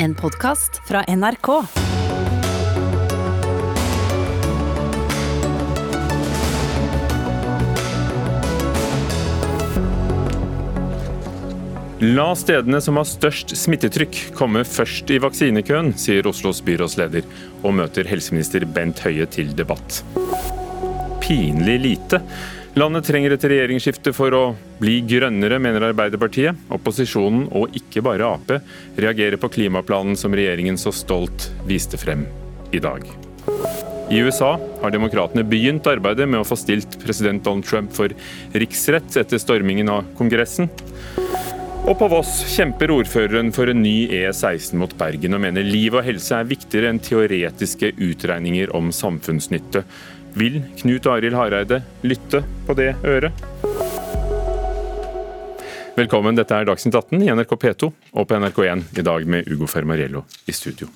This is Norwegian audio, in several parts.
En podkast fra NRK. La stedene som har størst smittetrykk komme først i vaksinekøen, sier Oslos byrådsleder, og møter helseminister Bent Høie til debatt. Pinlig lite. Landet trenger et regjeringsskifte for å bli grønnere, mener Arbeiderpartiet. Opposisjonen, og ikke bare Ap, reagerer på klimaplanen som regjeringen så stolt viste frem i dag. I USA har demokratene begynt arbeidet med å få stilt president Donald Trump for riksrett etter stormingen av Kongressen. Og på Voss kjemper ordføreren for en ny E16 mot Bergen, og mener liv og helse er viktigere enn teoretiske utregninger om samfunnsnytte. Vil Knut Arild Hareide lytte på det øret? Velkommen, dette er Dagsnytt 18 i NRK P2 og på NRK1 i dag med Ugo Fermariello i studio.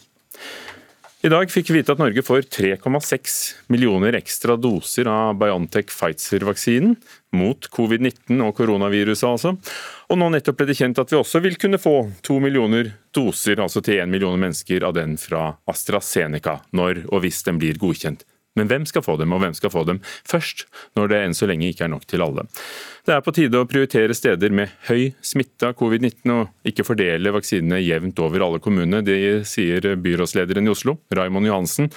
I dag fikk vi vite at Norge får 3,6 millioner ekstra doser av Biontech Pfizer-vaksinen, mot covid-19 og koronaviruset altså. Og nå nettopp ble det kjent at vi også vil kunne få to millioner doser, altså til én million mennesker, av den fra AstraZeneca, når og hvis den blir godkjent. Men hvem skal få dem, og hvem skal få dem først, når det enn så lenge ikke er nok til alle? Det er på tide å prioritere steder med høy smitte av covid-19, og ikke fordele vaksinene jevnt over alle kommunene. Det sier byrådslederen i Oslo, Raimond Johansen,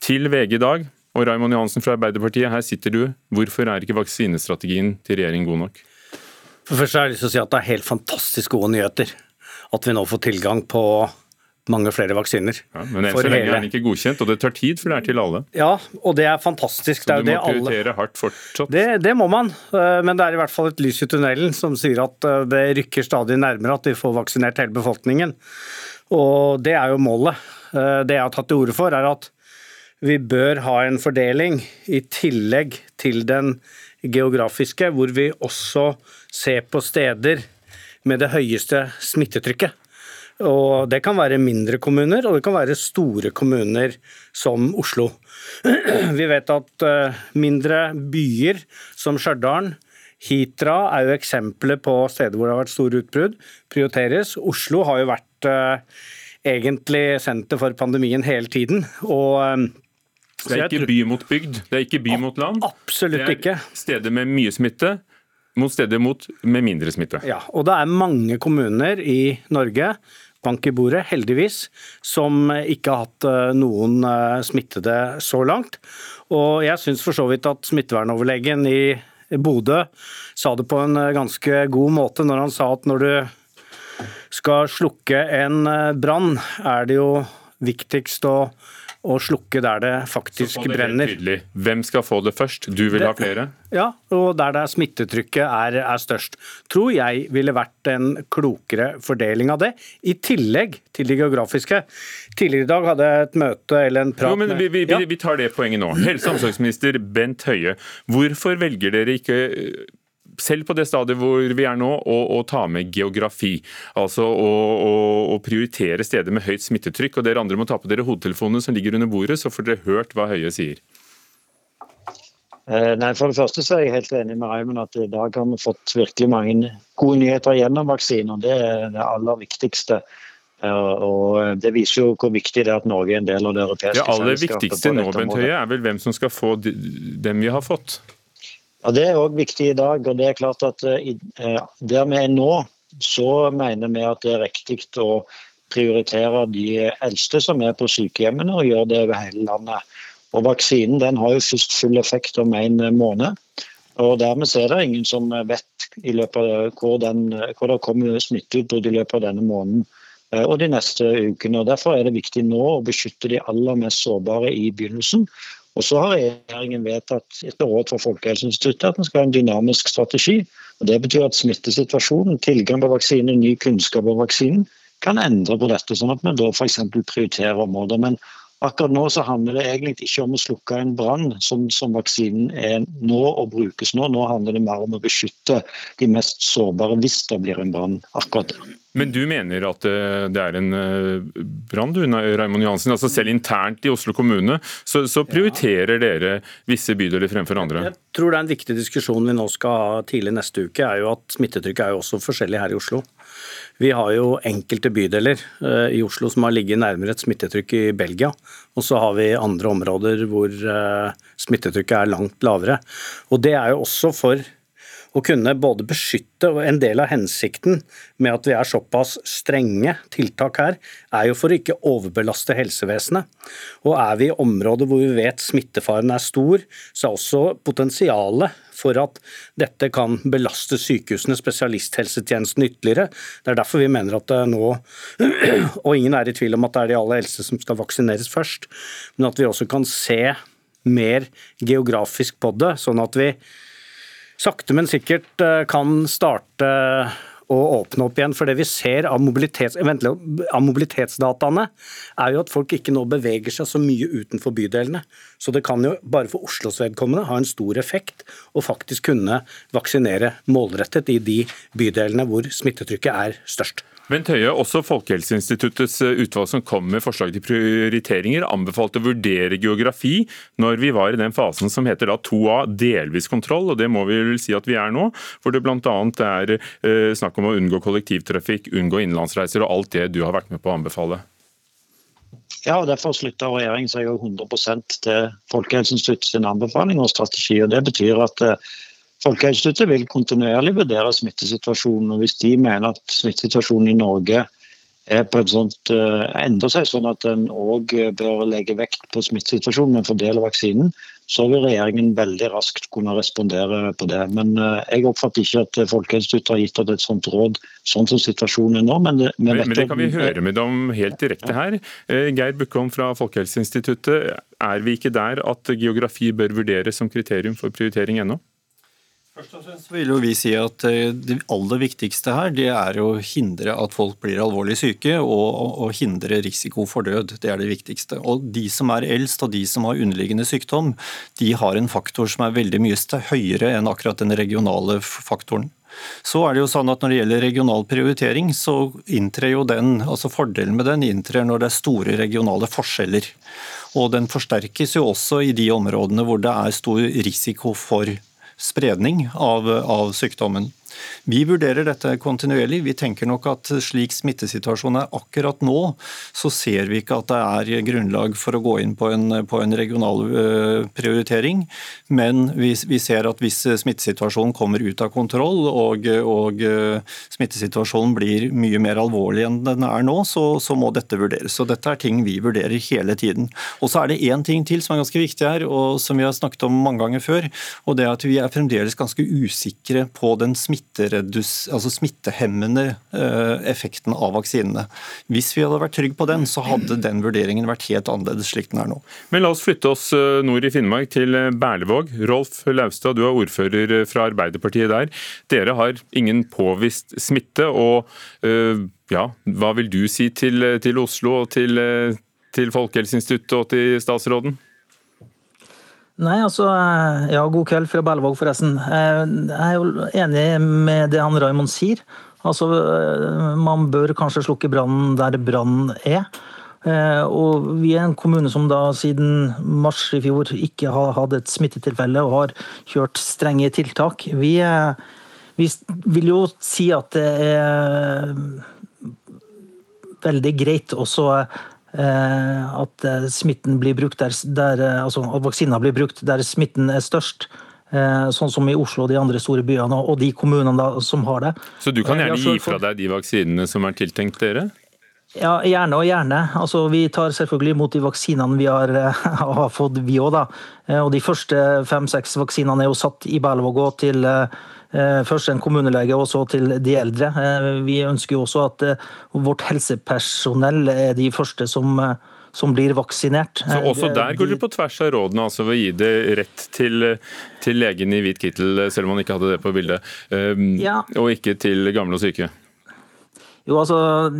til VG i dag. Og Raimond Johansen fra Arbeiderpartiet, her sitter du. Hvorfor er ikke vaksinestrategien til regjeringen god nok? For først har jeg lyst til å si at det er helt fantastisk gode nyheter. At vi nå får tilgang på mange flere vaksiner. Ja, men enn så lenge hele... er den ikke godkjent, og det tar tid før det er til alle. Ja, og det er fantastisk. Så du må prioritere alle... hardt fortsatt? Det, det, må man, eh, men det er i hvert fall et lys i tunnelen som sier at eh, det rykker stadig nærmere at vi får vaksinert hele befolkningen. Og det er jo målet. Eh, det jeg har tatt til orde for, er at vi bør ha en fordeling i tillegg til den geografiske, hvor vi også ser på steder med det høyeste smittetrykket. Og Det kan være mindre kommuner, og det kan være store kommuner som Oslo. Vi vet at eh, mindre byer som Stjørdal, Hitra er jo eksempler på steder hvor det har vært store utbrudd, prioriteres. Oslo har jo vært uh, egentlig senter for pandemien hele tiden. og uh, det er ikke by mot bygd, det er ikke by mot land. Absolutt ikke. Det er steder med mye smitte mot steder mot med mindre smitte. Ja, og det er mange kommuner i Norge bank i bordet, heldigvis, som ikke har hatt eh, noen eh, smittede så langt. Og jeg syns for så vidt at smittevernoverlegen i Bodø sa det på en eh, ganske god måte når han sa at når du skal slukke en brann, er det jo viktigst å og slukke der det faktisk det brenner. Hvem skal få det først? Du vil det, ha flere? Ja, og der det er smittetrykket er, er, størst. Tror jeg ville vært en klokere fordeling av det, i tillegg til de geografiske. Tidligere i dag hadde jeg et møte eller en prat jo, men vi, vi, ja. vi tar det poenget nå. Helse- og omsorgsminister Bent Høie, hvorfor velger dere ikke selv på det stadiet hvor vi er nå, å, å ta med geografi. Altså å, å, å, prioritere steder med høyt smittetrykk. Og dere andre må ta på dere hodetelefonene som ligger under bordet, så får dere hørt hva Høie sier. Eh, nei, For det første så er jeg helt enig med Raymond at i dag har vi fått virkelig mange gode nyheter gjennom vaksiner. Det er det aller viktigste. Eh, og Det viser jo hvor viktig det er at Norge er en del av det europeiske selskapet. Det aller viktigste nå Bent Høie, er vel hvem som skal få dem vi har fått? Ja, Det er òg viktig i dag. og det er klart at eh, eh, Der vi er nå, så mener vi at det er riktig å prioritere de eldste som er på sykehjemmene, og gjøre det over hele landet. Og Vaksinen den har jo først full effekt om en måned. og Dermed er det ingen som vet i løpet av hvor, den, hvor det kommer smitteutbrudd i løpet av denne måneden eh, og de neste ukene. og Derfor er det viktig nå å beskytte de aller mest sårbare i begynnelsen. Og så har regjeringen vedtatt etter råd fra Folkehelseinstituttet at den skal ha en dynamisk strategi. og Det betyr at smittesituasjonen, tilgang på vaksine, ny kunnskap om vaksinen kan endre på dette, sånn at vi da f.eks. prioriterer områder. Men Akkurat nå så handler det egentlig ikke om å slukke en brann, som, som, vaksinen er nå og brukes nå. Nå handler det mer om å beskytte de mest sårbare hvis det blir en brann akkurat der. Men du mener at eh, det er en eh, brann, du Raymond Johansen. Altså selv internt i Oslo kommune så, så prioriterer ja. dere visse bydeler fremfor andre? Jeg tror det er en viktig diskusjon vi nå skal ha tidlig neste uke, er jo at smittetrykket er jo også forskjellig her i Oslo. Vi har jo enkelte bydeler uh, i Oslo som har ligget nærmere et smittetrykk i Belgia. Og så har vi andre områder hvor uh, smittetrykket er langt lavere. Og Det er jo også for å kunne både beskytte og En del av hensikten med at vi er såpass strenge tiltak her, er jo for å ikke overbelaste helsevesenet. Og er vi i områder hvor vi vet smittefaren er stor, så er også potensialet for at dette kan belaste sykehusene, spesialisthelsetjenesten ytterligere. Det er derfor vi mener at det nå, og ingen er i tvil om at det er de aller eldste som skal vaksineres først, men at vi også kan se mer geografisk på det, sånn at vi sakte, men sikkert eh, kan starte å åpne opp igjen. For det vi ser av, mobilitets, av, mobilitetsdataene, er jo at folk ikke nå beveger seg så mye utenfor bydelene. Så det kan jo bare for Oslos vedkommende ha en stor effekt å faktisk kunne vaksinere målrettet i de bydelene hvor smittetrykket er størst. Bent Høie, også Folkehelseinstituttets eh, utvalg som kom med forslag til prioriteringer, anbefalte å vurdere geografi når vi var i den fasen som heter da 2A, delvis kontroll. og Det må vi vel si at vi er nå. Hvor det bl.a. er eh, snakk om å unngå kollektivtrafikk, unngå innenlandsreiser og alt det du har vært med på å anbefale. Ja, og Derfor slutter regjeringen seg 100% til Folkehelseinstituttets anbefaling og strategi. og Det betyr at eh, Folkehelseinstituttet vil kontinuerlig vurdere smittesituasjonen. og Hvis de mener at smittesituasjonen i Norge sånt, uh, endrer seg sånn at en òg bør legge vekt på smittesituasjonen, men fordele vaksinen, så vil regjeringen veldig raskt kunne respondere på det. Men uh, jeg oppfatter ikke at Folkehelseinstituttet har gitt oss et sånt råd, sånn som situasjonen er nå. Men det, men, men det kan vi høre med dem helt direkte her. Uh, Geir Bukholm fra Folkehelseinstituttet, er vi ikke der at geografi bør vurderes som kriterium for prioritering ennå? Først og fremst vil jo vi si at eh, Det aller viktigste her det er å hindre at folk blir alvorlig syke, og, og hindre risiko for død. Det er det viktigste. Og De som er eldst og de som har underliggende sykdom, de har en faktor som er veldig mye høyere enn akkurat den regionale faktoren. Så er det jo sånn at Når det gjelder regional prioritering, så inntrer jo den, altså fordelen med den inntrer når det er store regionale forskjeller. Og Den forsterkes jo også i de områdene hvor det er stor risiko for spredning av, av sykdommen. Vi vurderer dette kontinuerlig. Vi tenker nok at slik smittesituasjonen er akkurat nå, så ser vi ikke at det er grunnlag for å gå inn på en, på en regional uh, prioritering. Men vi, vi, ser at hvis smittesituasjonen kommer ut av kontroll og, og uh, smittesituasjonen blir mye mer alvorlig enn den er nå, så, så, må dette vurderes. Så dette er ting vi vurderer hele tiden. Og så er det én ting til som er ganske viktig her, og som vi har snakket om mange ganger før. og det er at Vi er fremdeles ganske usikre på den smitte altså smittehemmende eh, effekten av vaksinene. Hvis vi hadde vært trygge på den, så hadde den vurderingen vært helt annerledes slik den er nå. Men La oss flytte oss eh, nord i Finnmark, til eh, Berlevåg. Rolf Laustad, du er ordfører fra Arbeiderpartiet der. Dere har ingen påvist smitte. og ja, Hva vil du si til, til Oslo og til, til Folkehelseinstituttet og til statsråden? Nei, altså eh, Ja, god kveld fra Berlevåg, forresten. Eh, jeg er jo enig med det han Raymond sier. Altså, eh, man bør kanskje slukke brannen der brannen er. Og vi er en kommune som da siden mars i fjor ikke har hatt et smittetilfelle og har kjørt strenge tiltak. Vi, vi vil jo si at det er veldig greit også at eh, smitten blir brukt der, der eh, altså at vaksina blir brukt der smitten er størst. Sånn som i Oslo og de andre store byene, og de kommunene da, som har det. Så du kan gjerne gi fra deg de vaksinene som er tiltenkt dere? Ja, Gjerne og gjerne. Altså, vi tar selvfølgelig imot de vaksinene vi har, har fått, vi òg. Og de første fem-seks vaksinene er jo satt i Berlevåg til Eh, først en kommunelege og så til de eldre. Eh, vi ønsker jo også at eh, vårt helsepersonell er de første som, som blir vaksinert. Så Også der går dere på tvers av rådene, altså ved å gi det rett til, til legen i hvit kittel, selv om han ikke hadde det på bildet, ja. og ikke til gamle og syke? Jo, altså,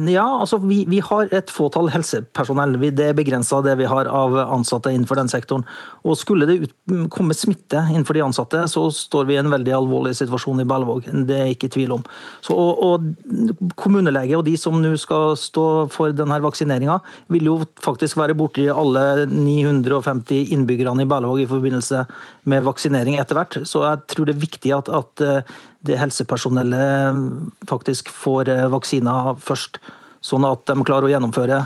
ja, altså vi, vi, har et fåtall helsepersonell. Det er begrensa det vi har av ansatte innenfor den sektoren. Og Skulle det ut, komme smitte innenfor de ansatte, så står vi i en veldig alvorlig situasjon i Berlevåg. Det er ikke tvil om. Så, og, og Kommunelege og de som nå skal stå for denne vaksineringa, vil jo faktisk være borti alle 950 innbyggerne i Berlevåg i forbindelse med vaksinering etter hvert. Så jeg tror det er viktig at, at det helsepersonellet faktisk får vaksiner først. Sånn at de klarer å gjennomføre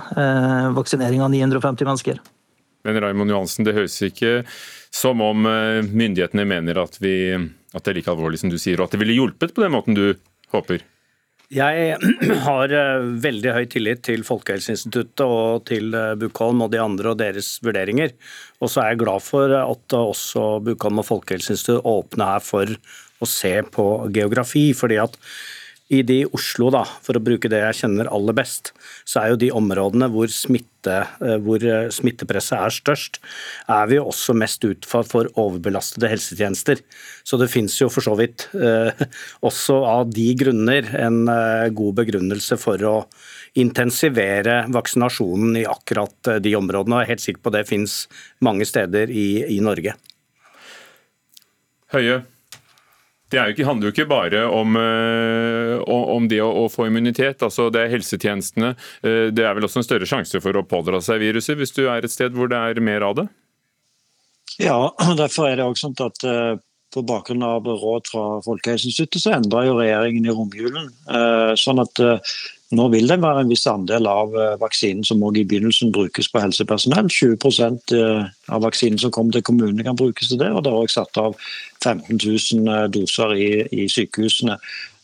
vaksinering av 950 mennesker. Men Raimond Johansen, det høres ikke som om myndighetene mener at, vi, at det er like alvorlig som du sier, og at det ville hjulpet på den måten du håper? Jeg har eh, veldig høy tillit til Folkehelseinstituttet og til eh, Bukholm og de andre og deres vurderinger. Og så er jeg glad for at også Bukholm og Folkehelseinstituttet åpner her for å se på geografi. fordi at i de Oslo, da, for å bruke det jeg kjenner aller best, så er jo de områdene hvor, smitte, eh, hvor eh, smittepresset er størst, er vi jo også mest utsatt for overbelastede helsetjenester. Så det finnes jo for så vidt eh, også av de grunner en god begrunnelse for å intensivere vaksinasjonen i akkurat de områdene. og Jeg er helt sikker på det finnes mange steder i, i Norge. Høie, det jo ikke, handler jo ikke bare om, eh, om det å, å, få immunitet. altså Det er helsetjenestene. Eh, det er vel også en større sjanse for å pådra seg viruset hvis du er et sted hvor det er mer av det? Ja, derfor er det også sånn at eh, på bakgrunn av råd fra Folkehelseinstituttet så endra regjeringen i romjulen. Sånn at nå vil det være en viss andel av vaksinen som også i begynnelsen brukes på helsepersonell. 20% av vaksinen som kommer til kommunene kan brukes til det. og Det er også satt av 15 000 eh, doser i, i sykehusene.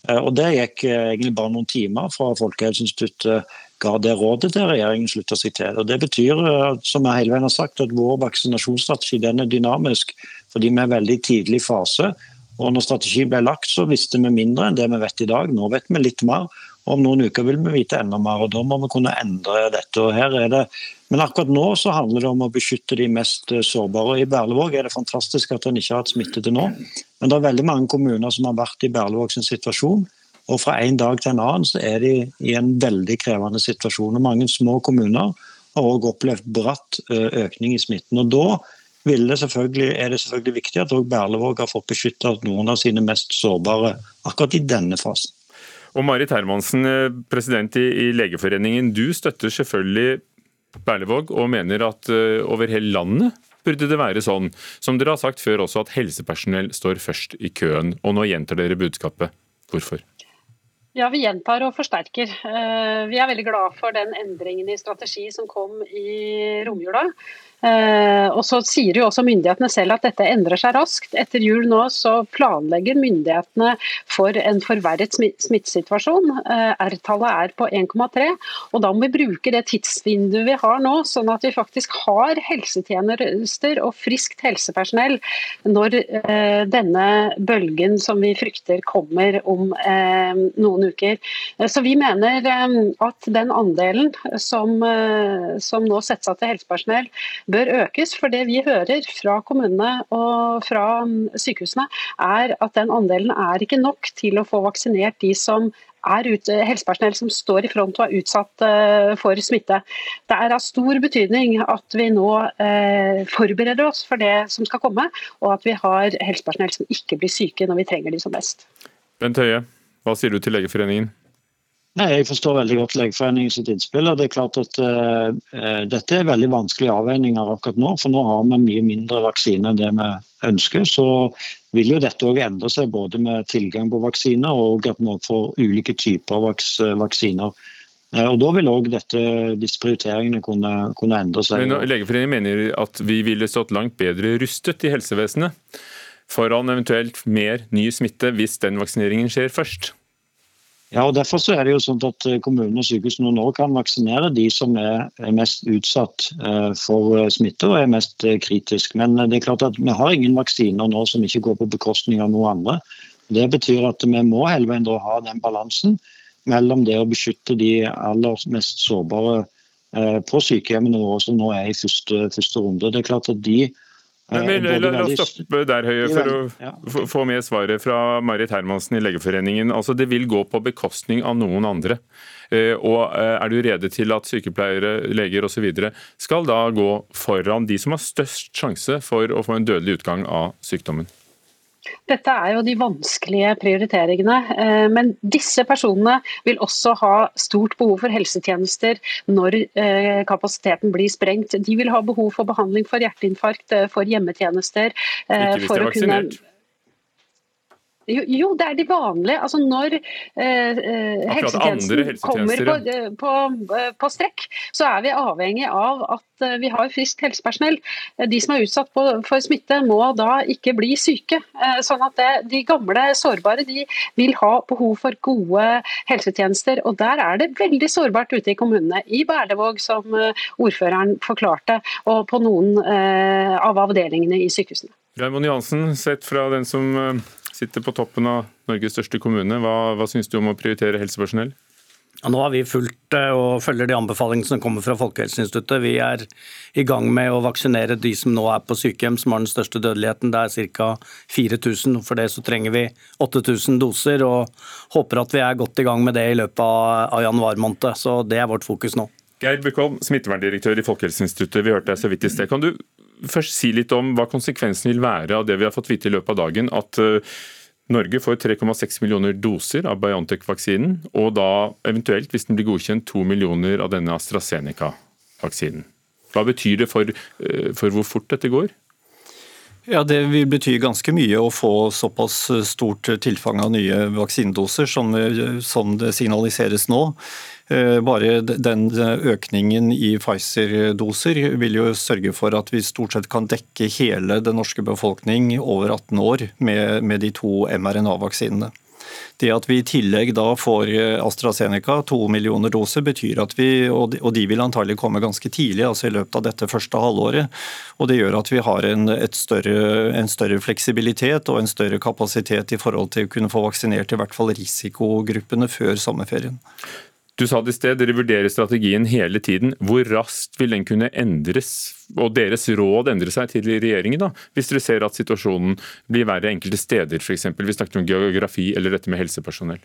Eh, og Det gikk eh, egentlig bare noen timer fra Folkehelseinstituttet ga det rådet til regjeringen slutta seg til. Og Det betyr som jeg hele veien har sagt, at vår vaksinasjonsstrategi den er dynamisk. Fordi vi er veldig tidlig fase. Og når strategien ble lagt, så visste vi mindre enn det vi vet i dag. Nå vet vi litt mer. Om noen uker vil vi vite enda mer, og da må vi kunne endre dette. og her er det men akkurat nå så handler det om å beskytte de mest eh, sårbare. I Berlevåg er det fantastisk at en ikke har hatt smitte til nå. Men det er veldig mange kommuner som har vært i Berlevåg sin situasjon. Og fra en dag til en annen så er de i en veldig krevende situasjon. Og mange små kommuner har òg opplevd bratt eh, økning i smitten. Og da er det selvfølgelig viktig at òg Berlevåg har fått beskytta noen av sine mest sårbare akkurat i denne fasen. Og Marit Hermansen, eh, president i Legeforeningen, du støtter selvfølgelig Berlevåg og mener at uh, over hele landet burde det være sånn, som dere har sagt før også, at helsepersonell står først i køen. Og nå gjentar dere budskapet. Hvorfor? Ja, Vi gjentar og forsterker. Eh, vi er veldig glad for den endringen i strategi som kom i romjula. Uh, og så sier jo også myndighetene selv at dette endrer seg raskt. Etter jul nå så planlegger myndighetene for en forverret smittesituasjon. Uh, R-tallet er på 1,3. Og da må vi bruke det tidsvinduet vi har nå, sånn at vi faktisk har helsetjenester og friskt helsepersonell når uh, denne bølgen som vi frykter kommer om noen uker. Så vi mener at den andelen som, som nå settes av til helsepersonell bør økes. For det vi hører fra kommunene og fra sykehusene, er at den andelen er ikke nok til å få vaksinert de som er ute, helsepersonell som står i front og er utsatt uh, for smitte. Det er av stor betydning at vi nå uh, forbereder oss for det som skal komme, og at vi har helsepersonell som ikke blir syke når vi trenger de som best. Bent Høie, hva sier du til Legeforeningen? Nei, Jeg forstår veldig godt Legeforeningen sitt innspill. og det er klart at uh, Dette er veldig vanskelige avveininger akkurat nå. For nå har vi mye mindre vaksine enn det vi ønsker. Så vil jo dette òg endre seg, både med tilgang på vaksiner og at vi får ulike typer vaks vaksiner. Uh, og Da vil òg disse prioriteringene kunne, kunne, endre seg. Men Legeforeningen mener at vi ville stått langt bedre rustet i helsevesenet foran eventuelt mer ny smitte hvis den vaksineringen skjer først. Ja, og Derfor så er det jo sånn at eh, kommunene og sykehusene nå kan vaksinere de som er mest utsatt eh, for eh, smitte og er mest kritisk. Men det er klart at vi har ingen vaksiner nå som ikke går på bekostning av noe andre. Det betyr at vi må hele veien ha den balansen mellom det å beskytte de aller mest sårbare på sykehjemmene våre, som nå er i første, første runde. Det er klart at de men, men la, la, oss stoppe der, Høie, for å få med svaret fra Marit Hermansen i Legeforeningen. Altså, Det vil gå på bekostning av noen andre. Eh, og eh, Er du rede til at sykepleiere, leger osv. skal da gå foran de som har størst sjanse for å få en dødelig utgang av sykdommen? Dette er jo de vanskelige prioriteringene. Eh, men disse personene vil også ha stort behov for helsetjenester når eh, kapasiteten blir sprengt. De vil ha behov for behandling for hjerteinfarkt, eh, for hjemmetjenester. Ikke hvis de er vaksinert? Jo, jo, det er de vanlige. Altså Når eh, eh helsetjenesten kommer på, på, eh, på, strekk, så er vi avhengig av at eh, vi har friskt helsepersonell. De som er utsatt på, for smitte må da ikke bli syke. Sånn at det, De gamle sårbare de vil ha behov for gode helsetjenester. og Der er det veldig sårbart ute i kommunene. I Berlevåg, som ordføreren forklarte, og på noen eh, av avdelingene i sykehusene. Raymond Johansen, sett fra den som sitter på toppen av Norges største kommune. Hva, hva syns du om å prioritere helsepersonell? Ja, nå har vi fulgt eh, og følger de anbefalingene som kommer fra Folkehelseinstituttet. Vi er i gang med å vaksinere de som nå er på sykehjem, som har den største dødeligheten. Det er ca. 4000. For det så trenger vi 8000 doser, og håper at vi er godt i gang med det i løpet av januar måned. Så det er vårt fokus nå. Geir Bukholm, smitteverndirektør i Folkehelseinstituttet. Vi hørte deg så vidt i sted. Kan du først si litt om hva konsekvensen vil være av det vi har fått vite i løpet av dagen? At eh, Norge får 3,6 millioner doser av Biontech-vaksinen, og da eventuelt, hvis den blir godkjent, 2 millioner av denne AstraZeneca-vaksinen. Hva betyr det for, eh, for hvor fort dette går? Ja, Det vil bety ganske mye å få såpass stort tilfang av nye vaksinedoser som, som det signaliseres nå. Eh, bare den økningen i Pfizer-doser vil jo sørge for at vi stort sett kan dekke hele den norske befolkning over 18 år med, med de to mRNA-vaksinene. Det at vi i tillegg da får AstraZeneca, to millioner doser, betyr at vi, og de vil antagelig komme ganske tidlig, altså i løpet av dette første halvåret. Og det gjør at vi har en, større, en større fleksibilitet og en større kapasitet i forhold til å kunne få vaksinert i hvert fall risikogruppene før sommerferien. Du sa det i sted, dere vurderer strategien hele tiden. Hvor raskt vil den kunne endres, og deres råd endre seg til regjeringen, da? hvis dere ser at situasjonen blir verre enkelte steder, f.eks. Vi snakket om geografi eller dette med helsepersonell.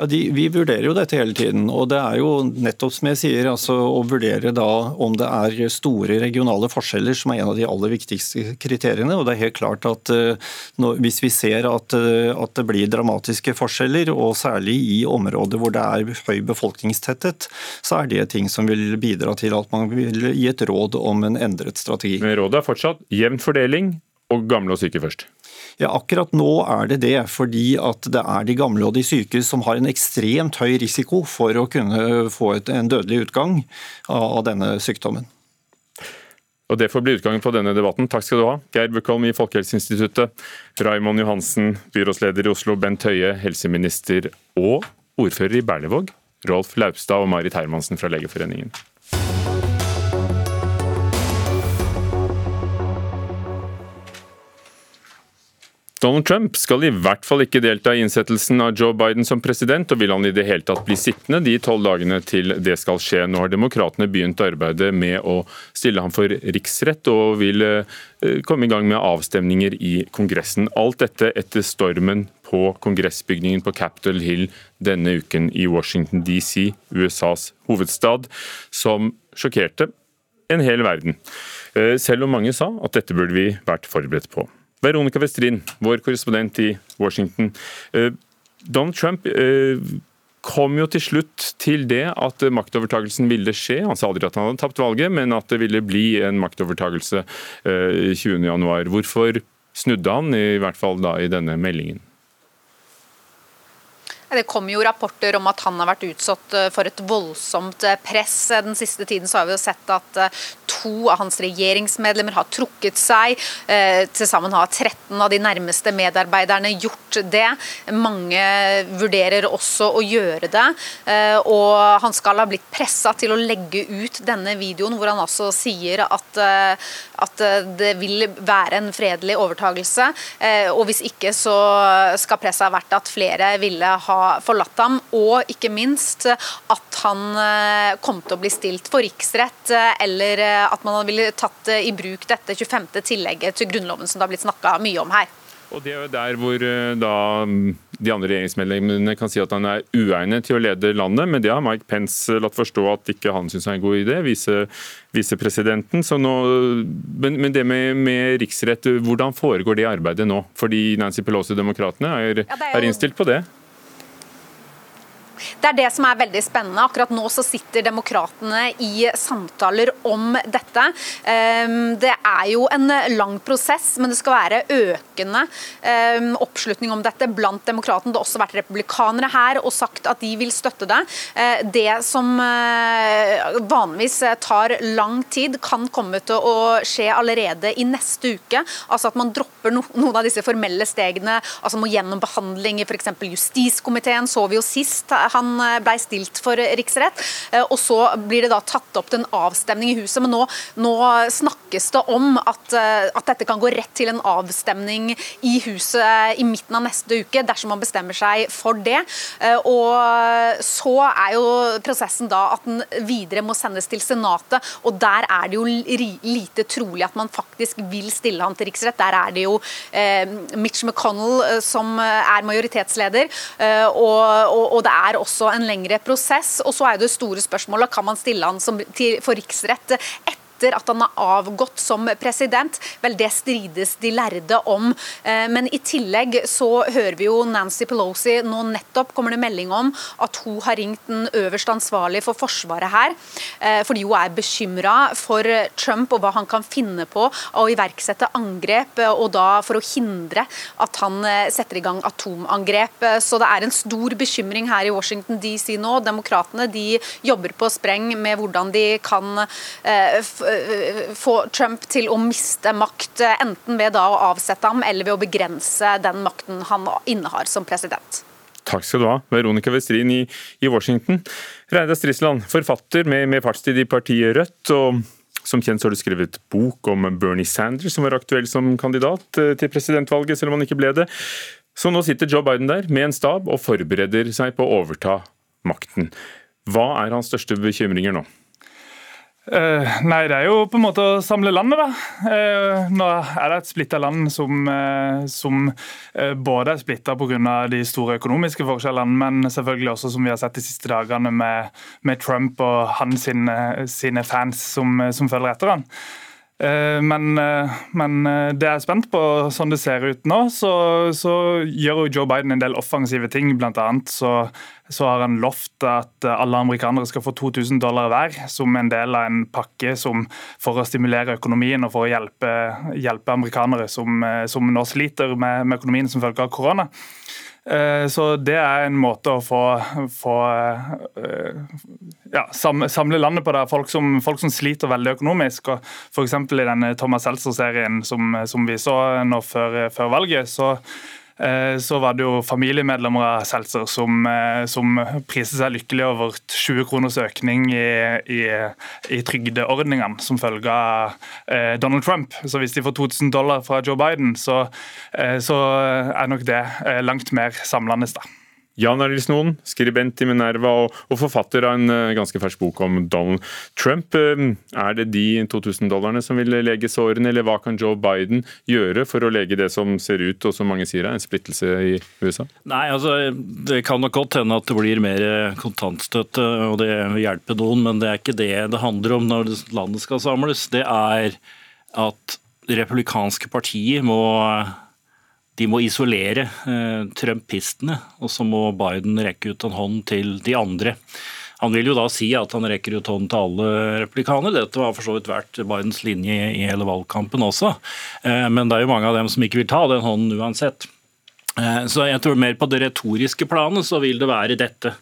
Ja, de, Vi vurderer jo dette hele tiden. og Det er jo nettopp som jeg sier, altså å vurdere da om det er store regionale forskjeller som er en av de aller viktigste kriteriene. og det er helt klart at uh, når, Hvis vi ser at, uh, at, det blir dramatiske forskjeller, og særlig i områder hvor det er høy befolkningstetthet, så er det ting som vil bidra til at man vil gi et råd om en endret strategi. Men rådet er fortsatt jevn fordeling og gamle og syke først? Ja, Akkurat nå er det det, fordi at det er de gamle og de syke som har en ekstremt høy risiko for å kunne få et, en dødelig utgang av denne sykdommen. Og Det får bli utgangen på denne debatten. Takk skal du ha, Geir Bukholm i Folkehelseinstituttet, Raymond Johansen, byrådsleder i Oslo, Bent Høie, helseminister og ordfører i Berlevåg, Rolf Laupstad og Marit Hermansen fra Legeforeningen. Donald Trump skal i hvert fall ikke delta i innsettelsen av Joe Biden som president, og vil han i det hele tatt bli sittende de tolv dagene til det skal skje. Nå har demokratene begynt arbeidet med å stille ham for riksrett, og vil eh, komme i gang med avstemninger i Kongressen. Alt dette etter stormen på kongressbygningen på Capitol Hill denne uken i Washington DC, USAs hovedstad, som sjokkerte en hel verden. Eh, selv om mange sa at dette burde vi vært forberedt på. Veronica Westrin, vår korrespondent i Washington. Eh, Donald Trump eh, kom jo til slutt til det at maktovertagelsen ville skje. Han sa aldri at han hadde tapt valget, men at det ville bli en maktovertagelse 20.1. Eh, Hvorfor snudde han, i hvert fall da i denne meldingen? Det kom jo rapporter om at han har vært utsatt for et voldsomt press. Den siste tiden så har vi jo sett at to av hans regjeringsmedlemmer har trukket seg. Eh, til sammen har 13 av de nærmeste medarbeiderne gjort det. Mange vurderer også å gjøre det. Eh, og han skal ha blitt pressa til å legge ut denne videoen hvor han altså sier at, eh, at det vil være en fredelig overtagelse. Og hvis ikke så skal presset ha vært at flere ville ha forlatt ham, og ikke minst at han kom til å bli stilt for riksrett eller at man ville tatt i bruk dette 25. tillegget til Grunnloven som det har blitt snakka mye om her. Og Det er jo der hvor eh, da mm, de andre regjeringsmedlemmene kan si at han er uegnet til å lede landet, men det har Mike Pence latt forstå at ikke han syns er en god idé, vise, visepresidenten. Men, men, det med, med, riksrett, hvordan foregår det arbeidet nå? Fordi Nancy Pelosi, demokratene, er, ja, er, er innstilt på det? Det er det som er veldig spennende. Akkurat nå så sitter demokratene i samtaler om dette. Ehm, det er jo en lang prosess, men det skal være økende ehm, oppslutning om dette blant demokratene. Det har også vært republikanere her og sagt at de vil støtte det. Eh, det som eh, vanligvis tar lang tid, kan komme til å skje allerede i neste uke. Altså at man dropper noen av disse formelle stegene, altså må gjennom behandling i f.eks. justiskomiteen, så vi jo sist han eh, ble stilt for riksrett. Eh, og så blir det da tatt opp til en avstemning i huset. Men nå, nå snakkes det om at, eh, at, dette kan gå rett til en avstemning i huset i midten av neste uke, dersom man bestemmer seg for det. Og så er jo prosessen da at den videre må sendes til Senatet, og der er det jo lite trolig at man faktisk vil stille han til riksrett. Der er det jo Mitch McConnell som er majoritetsleder, og, og, og det er også en lengre prosess. Og så er det store spørsmålet kan man stille han som, til, for riksrett etter etter at han har avgått som president. Vel, det strides de lærde om. Eh, men i tillegg så hører vi jo Nancy Pelosi nå nettopp kommer det melding om at hun har ringt den øverste ansvarlige for Forsvaret her, eh, fordi hun er bekymra for Trump og hva han kan finne på å iverksette angrep, og da for å hindre at han eh, setter i gang atomangrep. Så det er en stor bekymring her i Washington DC nå. Demokratene de jobber på spreng med hvordan de kan Eh, få Trump til å miste makt, eh, enten ved da å avsette ham eller ved å begrense den makten han innehar som president. Takk skal du ha, Veronica Westrin i, i Washington. Reidar Strisland, forfatter med, med fartstid i partiet Rødt. og som kjent så har du skrevet bok om Bernie Sanders, som var aktuell som kandidat eh, til presidentvalget, selv om han ikke ble det. Så nå sitter Joe Biden der med en stab og forbereder seg på å overta makten. Hva er hans største bekymringer nå? Uh, nei, det er jo på en måte å samle landet, da. Uh, nå er det et splitta land som, uh, som både er splitta pga. de store økonomiske forskjellene, men selvfølgelig også, som vi har sett de siste dagene, med, med Trump og hans sine, sine fans som, som følger etter han. Men, men, det jeg er spent på, sånn det ser ut nå, så, så gjør jo Joe Biden en del offensive ting. Blant annet så så har han lovt at alle amerikanere skal få 2000 dollar hver, som en del av en pakke som, for å stimulere økonomien og for å hjelpe, hjelpe amerikanere som, som, nå sliter med, med økonomien som følge av korona. Eh, så det er en måte å få, få eh, ja, samle landet på. der. Folk som, folk som sliter veldig økonomisk. og F.eks. i denne Thomas Seltzer-serien som, som, vi så nå før, før valget, så så var det jo familiemedlemmer av Seltzer som, eh, som priser seg lykkelig over 20 kroners økning i, i, i trygdeordningene som følge av eh, Donald Trump. Så hvis de får 2000 dollar fra Joe Biden, så, så er nok det langt mer samlende. da. Jan Arild Snoen, skribent i Minerva og, og, forfatter av en uh, ganske fersk bok om Donald Trump. Uh, er det de 2000 dollarene som vil lege sårene, eller hva kan Joe Biden gjøre for å lege det som ser ut, og som mange sier er en splittelse i USA? Nei, altså Det kan nok godt hende at det blir mer kontantstøtte, og det hjelper noen, men det er ikke det det handler om når landet skal samles. Det er at det republikanske partiet må de må isolere eh, trumpistene, og så må Biden rekke ut en hånd til de andre. Han vil jo da si at han rekker ut hånden til alle replikanere. Dette har for så vidt vært Bidens linje i hele valgkampen også. Eh, men det er jo mange av dem som ikke vil ta den hånden uansett. Eh, så jeg tror mer på det retoriske planet så vil det være dette.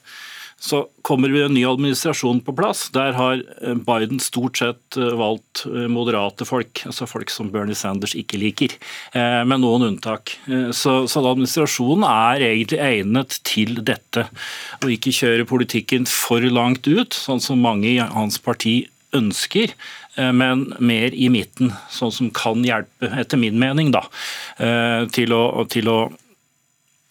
Så kommer vi en ny administrasjon på plass. Der har eh, Biden stort sett eh, valgt eh, moderate folk, altså folk som Bernie Sanders ikke liker, med noen unntak. Så, så administrasjonen er egentlig egnet til dette. Å ikke kjøre politikken for langt ut, sånn som mange i hans parti ønsker, men mer i midten, sånn som kan hjelpe, etter min mening, da, til å, til å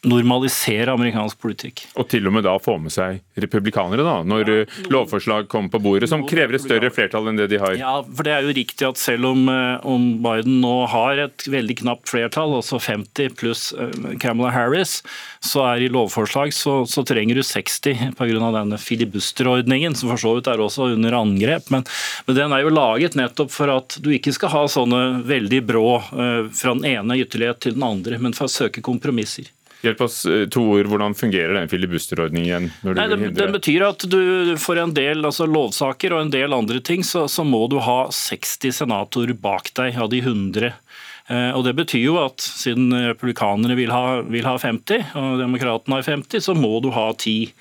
normalisere amerikansk politikk. Og til og med da få med seg republikanere, da, når ja, noen, lovforslag kommer på bordet som krever et større flertall enn det de har. Ja, for det er jo riktig at selv om, eh, om Biden nå har et veldig knapt flertall, altså 50 pluss eh, Kamala Harris, så er i lovforslag så, så trenger du 60 pga. denne filibusterordningen, som for så vidt er også under angrep. Men, men, den er jo laget nettopp for at du ikke skal ha sånne veldig brå fra den ene ytterlighet til den andre, men for å søke kompromisser. Hjelp oss eh, to ord, Hvordan fungerer den filibusterordningen når du Nei, det, den, betyr at du for en del altså lovsaker og en del andre ting, så, så må du ha 60 senatorer bak deg av de 100. Eh, og Det betyr jo at siden republikanere vil ha, vil ha 50, og demokratene har 50, så må du ha 10.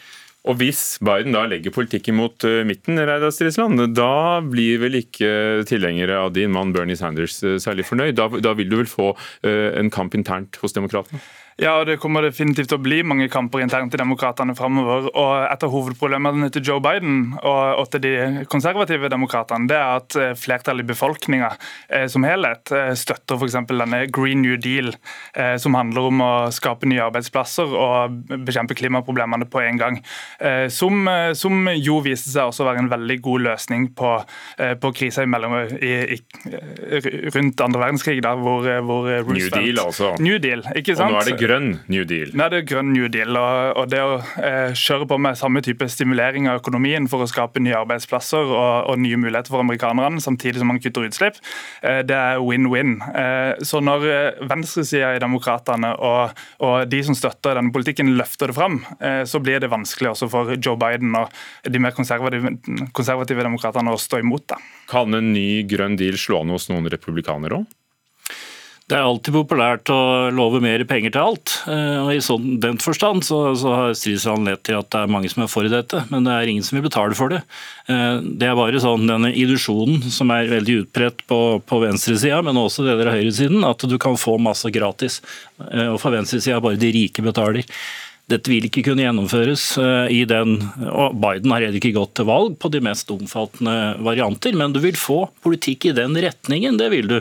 Og Hvis Biden da legger politikken mot uh, midten, Reidar Strisland, da blir vel ikke tilhengere av din mann Bernie Sanders særlig fornøyd? Da, da, vil du vel få en kamp internt hos demokratene? Ja, og det kommer definitivt til å bli mange kamper internt i demokratene framover. Og et av hovedproblemene til Joe Biden og, og til de konservative demokratene, det er at flertallet i befolkninga eh, som helhet eh, støtter f.eks. denne Green New Deal, eh, som handler om å skape nye arbeidsplasser og bekjempe klimaproblemene på en gang. Eh, som, eh, som, jo viste seg også å være en veldig god løsning på, eh, på krisa rundt andre verdenskrig, da, hvor, hvor Roosevelt New Deal, altså. New Deal, ikke sant? Og nå er det grønn New Deal. Nei, det er grønn New Deal. Og, og det å eh, kjøre på med samme type stimulering av økonomien for å skape nye arbeidsplasser og, og nye muligheter for amerikanerne, samtidig som man kutter utslipp, eh, det er win-win. Eh, så når eh, venstresida i Demokratene og, og, de som støtter denne politikken, løfter det fram, eh, så blir det vanskelig også for Joe Biden og de mer konservative, konservative demokratene å stå imot det. Kan en ny grønn deal slå an hos noen republikanere òg? Det er alltid populært å love mer penger til alt. Eh, og I sånn, den forstand så, så har Strisland lett til at det er mange som er for dette, men det er ingen som vil betale for det. Eh, det er bare sånn denne illusjonen som er veldig utbredt på, på venstresida, men også deler av høyresiden, at du kan få masse gratis. Eh, og for venstresida bare de rike betaler. Dette vil ikke kunne gjennomføres eh, i den og Biden har heller ikke gått til valg på de mest omfattende varianter, men du vil få politikk i den retningen, det vil du.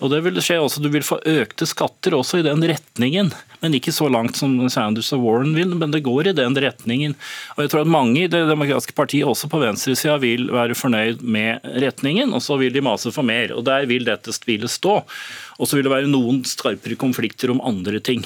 Og det vil skje også, Du vil få økte skatter også i den retningen, men ikke så langt som Sanders og Warren vil, men det går i den retningen. Og jeg tror at Mange i Det demokratiske partiet, også på venstresida, vil være fornøyd med retningen, og så vil de mase for mer. og Der vil dette spillet stå. Og så vil det være noen skarpere konflikter om andre ting.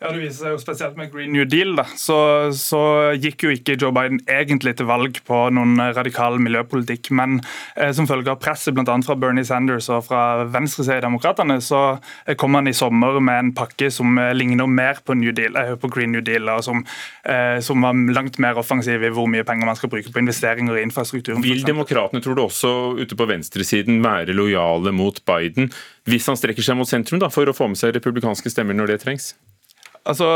Ja, Det viser seg jo spesielt med Green New Deal. da, så, så, gikk jo ikke Joe Biden egentlig til valg på noen radikal miljøpolitikk. Men eh, som følge av presset bl.a. fra Bernie Sanders og fra venstresiden i Demokratene, så eh, kom han i sommer med en pakke som eh, ligner mer på, New Deal, eh, på Green New Deal, og som, eh, som, var langt mer offensiv i hvor mye penger man skal bruke på investeringer i infrastrukturen. Vil demokratene, tror du også ute på venstresiden, være lojale mot Biden hvis han strekker seg mot sentrum da, for å få med seg republikanske stemmer når det trengs? Altså,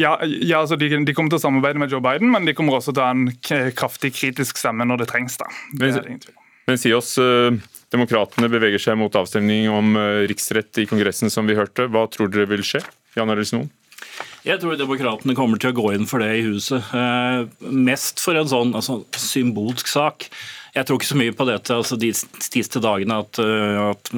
ja, ja altså de, de, kommer til å samarbeide med Joe Biden, men de kommer også til å ha en kraftig kritisk stemme når det trengs. da. Det er ingen tvil. men si oss, uh, Demokratene beveger seg mot avstemning om uh, riksrett i Kongressen, som vi hørte. Hva tror dere vil skje? Jan Arild Snoen? Jeg tror demokratene kommer til å gå inn for det i huset. Uh, mest for en sånn altså, symbolsk sak. Jeg tror ikke så mye på dette altså de siste dagene at, øh, at,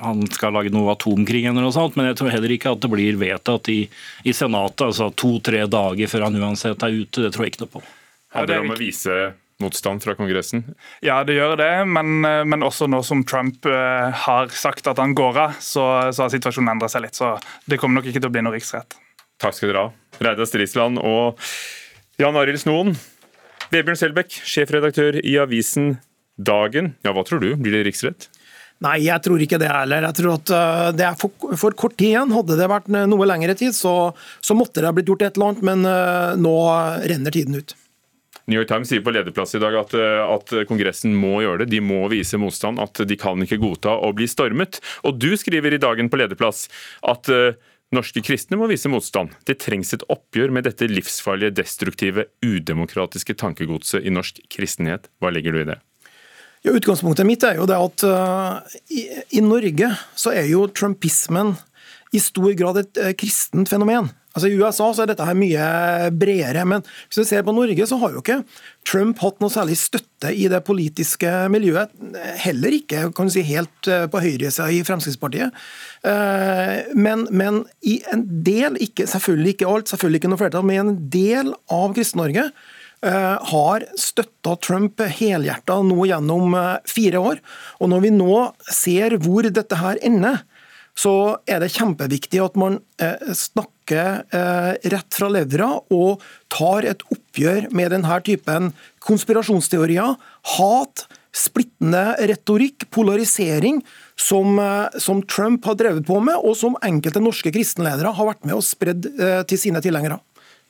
han skal lage noe atomkrig eller noe sånt, men jeg tror heller ikke at det blir vedtatt i, i Senatet altså to-tre dager før han uansett er ute. Det tror jeg ikke noe på. Handler det om å vise motstand fra Kongressen? Ja, det gjør det, men, øh, men også nå som Trump uh, har sagt at han går av, så, så har situasjonen endret seg litt. Så det kommer nok ikke til å bli noe riksrett. Takk skal dere ha. Reidar Strisland og Jan Arild Snoen. Vebjørn Selbekk, sjefredaktør i avisen Dagen. Ja, Hva tror du, blir det riksrett? Nei, jeg tror ikke det heller. Jeg tror at eh, Det er for, for kort tid igjen. Hadde det vært noe lengre tid, så, så måtte det ha blitt gjort et eller annet, men uh, nå renner tiden ut. New York Times sier på lederplass i dag at, eh, at, Kongressen må gjøre det. De må vise motstand. At de kan ikke godta å bli stormet. Og du skriver i Dagen på lederplass at uh, Norske kristne må vise motstand. Det trengs et oppgjør med dette livsfarlige, destruktive, udemokratiske tankegodset i norsk kristenhet. Hva legger du i det? Ja, utgangspunktet mitt er jo det at uh, i, i, Norge så er jo trumpismen i stor grad et uh, kristent fenomen. Altså I USA så er dette her mye bredere, men hvis vi ser på Norge, så har jo ikke Trump hatt noe særlig støtte i det politiske miljøet. Heller ikke kan du si, helt eh, på høyresida i Fremskrittspartiet. Eh, men, men, i en del, ikke, selvfølgelig ikke alt, selvfølgelig ikke noe flertall, men i en del av Kristen-Norge eh, har støtta Trump helhjerta nå gjennom fire år. Og når vi nå ser hvor dette her ender, så er det kjempeviktig at man eh, snakker eh, rett fra levra og tar et oppgjør med denne typen konspirasjonsteorier, hat, splittende retorikk, polarisering, som, som, Trump har drevet på med, og som enkelte norske kristenledere har vært med og spredd til sine tilhengere.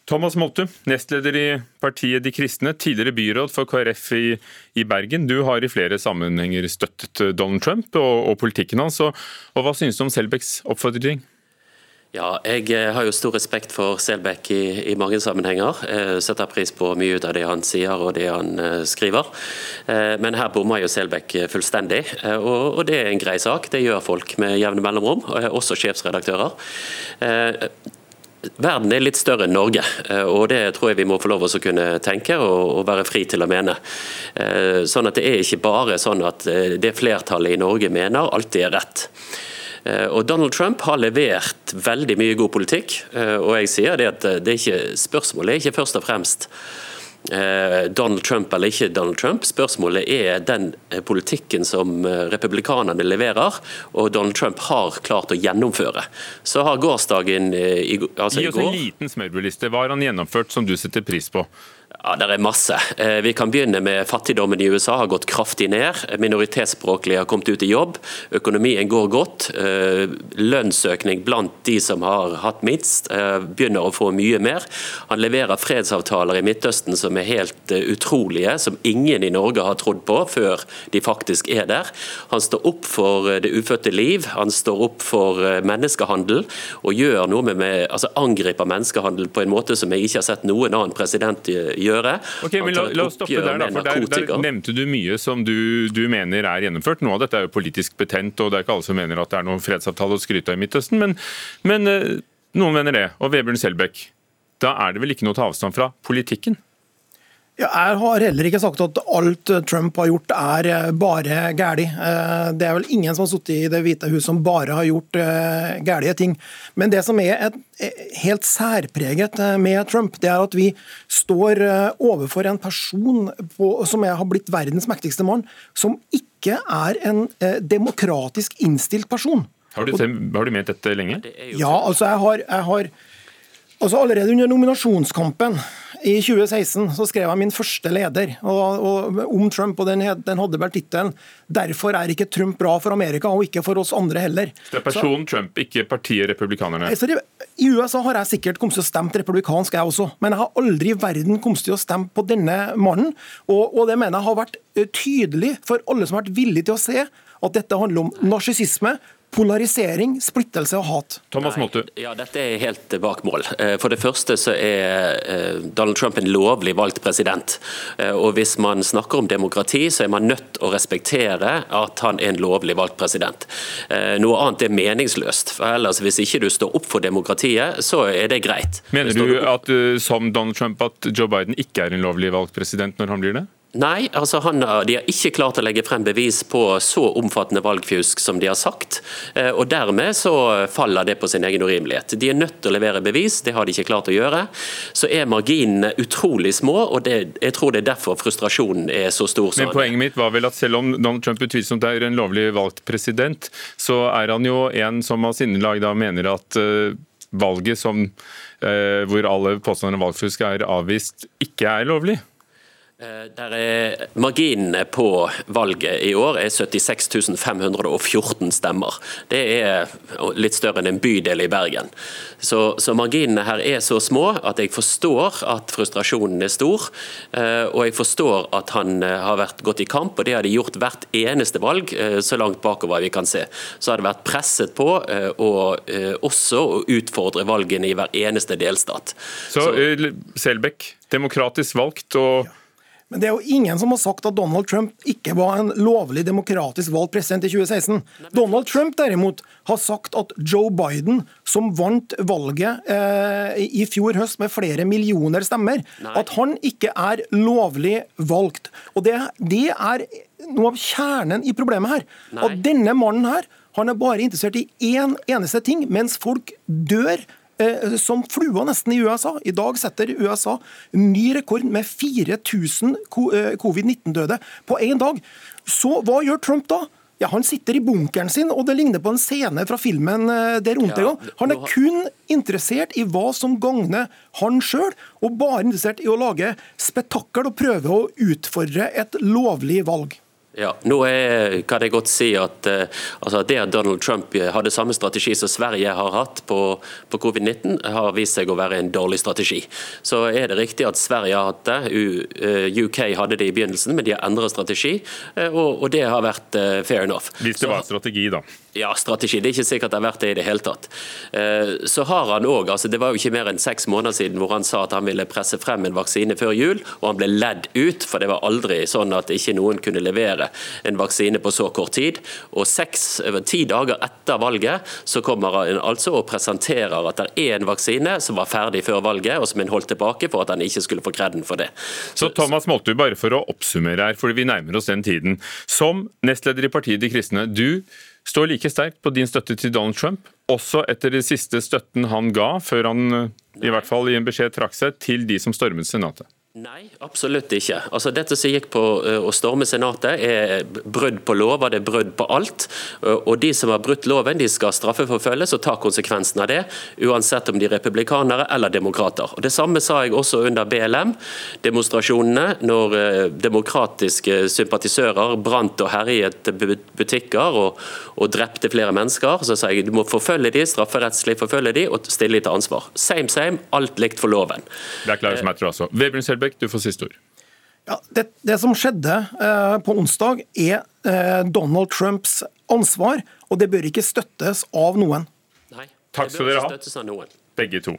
Thomas Molte, nestleder i partiet De kristne, tidligere byråd for KrF i, i Bergen. Du har i flere sammenhenger støttet Donald Trump og, og politikken hans. Og, og hva synes du om Selbecks oppfordring? Ja, jeg eh, har jo stor respekt for Selbekk i, i, mange sammenhenger. Jeg eh, setter pris på mye av det han sier og det han skriver. Men her bommer jo Selbekk fullstendig, og, og, det er en grei sak. Det gjør folk med jevne mellomrom, også sjefsredaktører. Verden er litt større enn Norge, eh, og det tror jeg vi må få lov å kunne tenke og være fri til å mene. Eh, sånn at Det er ikke bare sånn at eh, det flertallet i Norge mener, alltid er rett. Og Donald Trump har levert veldig mye god politikk, og jeg sier det at det er ikke, spørsmålet er ikke først og fremst Donald Trump eller ikke Donald Trump. Spørsmålet er den eh, politikken som eh, republikanerne leverer, og Donald Trump har klart å gjennomføre. Så har gårsdagen i, altså Gi oss en liten smørbrødliste. Hva har han gjennomført som du setter pris på? Ja, Det er masse. Eh, vi kan begynne med Fattigdommen i USA har gått kraftig ned. Minoritetsspråklige har kommet ut i jobb. Økonomien går godt. Eh, lønnsøkning blant de som har hatt minst, eh, begynner å få mye mer. Han leverer fredsavtaler i Midtøsten som er helt utrolige, som ingen i Norge har trodd på før de faktisk er der. Han står opp for det ufødte liv, han står opp for menneskehandel og gjør noe med, altså angriper menneskehandel på en måte som jeg ikke har sett noen annen president gjøre gjøre. Ok, men la, la oss stoppe der, da, for der, der, nevnte du mye som du, du, mener er gjennomført. Noe av dette er jo politisk betent, og det er ikke alle som mener at det er noen fredsavtale å skryte av i Midtøsten, men, men eh, noen mener det. Og Vebjørn Selbekk, da er det vel ikke noe å ta avstand fra politikken? Ja, jeg har heller ikke sagt at alt Trump har gjort er eh, bare galt. Eh, det er vel ingen som har sittet i Det hvite hus som bare har gjort eh, gale ting. Men det som er et helt særpreget med Trump, det er at vi står overfor en person på, som har blitt verdens mektigste mann, som ikke er en demokratisk innstilt person. Har du, har du ment dette lenge? Ja, altså jeg har, jeg har altså Allerede under nominasjonskampen i 2016 så skrev jeg min første leder og, og, om Trump, og den, den hadde vel tittelen 'Derfor er ikke Trump bra for Amerika, og ikke for oss andre heller'. Så det er personen så, Trump, ikke partiet republikanerne? Det, I USA har jeg sikkert kommet til å stemme republikansk, jeg også, men jeg har aldri i verden kommet til å stemme på denne mannen. Og, og det mener jeg har vært eh, tydelig for alle som har vært villige til å se at dette handler om narsissisme, polarisering, splittelse og hat. Thomas Måltu. Ja, Dette er helt bak mål. Eh, for det første så er eh, Donald Trump en lovlig valgt president. Eh, og Hvis man snakker om demokrati, så er man nødt å respektere at han er en lovlig valgt president. Noe annet er meningsløst. For ellers, Hvis ikke du står opp for demokratiet, så er det greit. Mener du at, som Donald Trump at Joe Biden ikke er en lovlig valgt president når han blir det? Nei, altså han, de har ikke klart å legge frem bevis på så omfattende valgfjusk som de har sagt. Eh, og Dermed så faller det på sin egen urimelighet. De er nødt til å levere bevis, det har de ikke klart å gjøre. Så er marginene utrolig små, og det, jeg tror det er derfor frustrasjonen er så stor. Men Poenget mitt var vel at selv om Donald Trump utvilsomt er en lovlig valgt president, så er han jo en som av sinnelag da mener at uh, valget som, hvor alle påstander om valgfusk er avvist, ikke er lovlig. Eh, der er Marginene på valget i år er 76 514 stemmer. Det er litt større enn en bydel i Bergen. Så, så, marginene her er så små at jeg forstår at frustrasjonen er stor. Eh, og jeg forstår at han eh, har vært gått i kamp, og det har de gjort hvert eneste valg, så langt bakover vi kan se. Så har det vært presset på og også å utfordre valgene i hver eneste delstat. Så, så Selbekk, demokratisk valgt og men det er jo ingen som har sagt at Donald Trump ikke var en lovlig demokratisk valgt president i 2016. Donald Trump derimot har sagt at Joe Biden, som vant valget eh, i fjor høst med flere millioner stemmer, Nei. at han ikke er lovlig valgt. Og det, det, er noe av kjernen i problemet her. Nei. At denne mannen her, han er bare interessert i én eneste ting, mens folk dør som flua nesten i USA. I dag setter USA ny rekord med 4000 eh, covid-19-døde på én dag. Så hva gjør Trump da? Ja, Han sitter i bunkeren sin, og det ligner på en scene fra filmen eh, Der Ontego. Han er kun interessert i hva som gagner han sjøl, og bare interessert i å lage spetakkel og prøve å utfordre et lovlig valg. Ja, nå er, kan jeg godt si at uh, altså det at Donald Trump hadde samme strategi som Sverige har hatt på, på covid-19, har vist seg å være en dårlig strategi. Så er det riktig at Sverige har hatt det. UK hadde det i begynnelsen, men de har endret strategi, og, og, det har vært fair enough. Hvis det var strategi, da? Ja, strategi. Det er ikke sikkert det har vært det i det hele tatt. Så har han òg, altså det var jo ikke mer enn seks måneder siden hvor han sa at han ville presse frem en vaksine før jul, og han ble ledd ut, for det var aldri sånn at ikke noen kunne levere produsere en vaksine på så kort tid. Og seks, ti dager etter valget så kommer han altså og presenterer at det er en vaksine som var ferdig før valget, og som en holdt tilbake for at han ikke skulle få kreden for det. Så, så Thomas Moltu, bare for å oppsummere her, fordi vi nærmer oss den tiden. Som nestleder i Partiet De kristne, du står like sterkt på din støtte til Donald Trump, også etter den siste støtten han ga, før han i hvert fall i en beskjed trakk seg, til de som stormet Senatet? Nei, absolutt ikke. Altså, dette som gikk på uh, å storme Senatet er brudd på lover, det er brudd på alt. Uh, og De som har brutt loven, de skal straffeforfølges og ta konsekvensen av det, uansett om de er republikanere eller demokrater. Og Det samme sa jeg også under BLM-demonstrasjonene, når uh, demokratiske sympatisører brant og herjet butikker og, og, drepte flere mennesker. Så sa jeg du må forfølge de, strafferettslig forfølge de og stille de til ansvar. Same, same, alt likt for loven. Det er klart som jeg tror også. Selbekk, du får siste ord. Ja, det, det, som skjedde eh, på onsdag, er eh, Donald Trumps ansvar, og det bør ikke støttes av noen. Nei, Takk skal dere ha, begge to.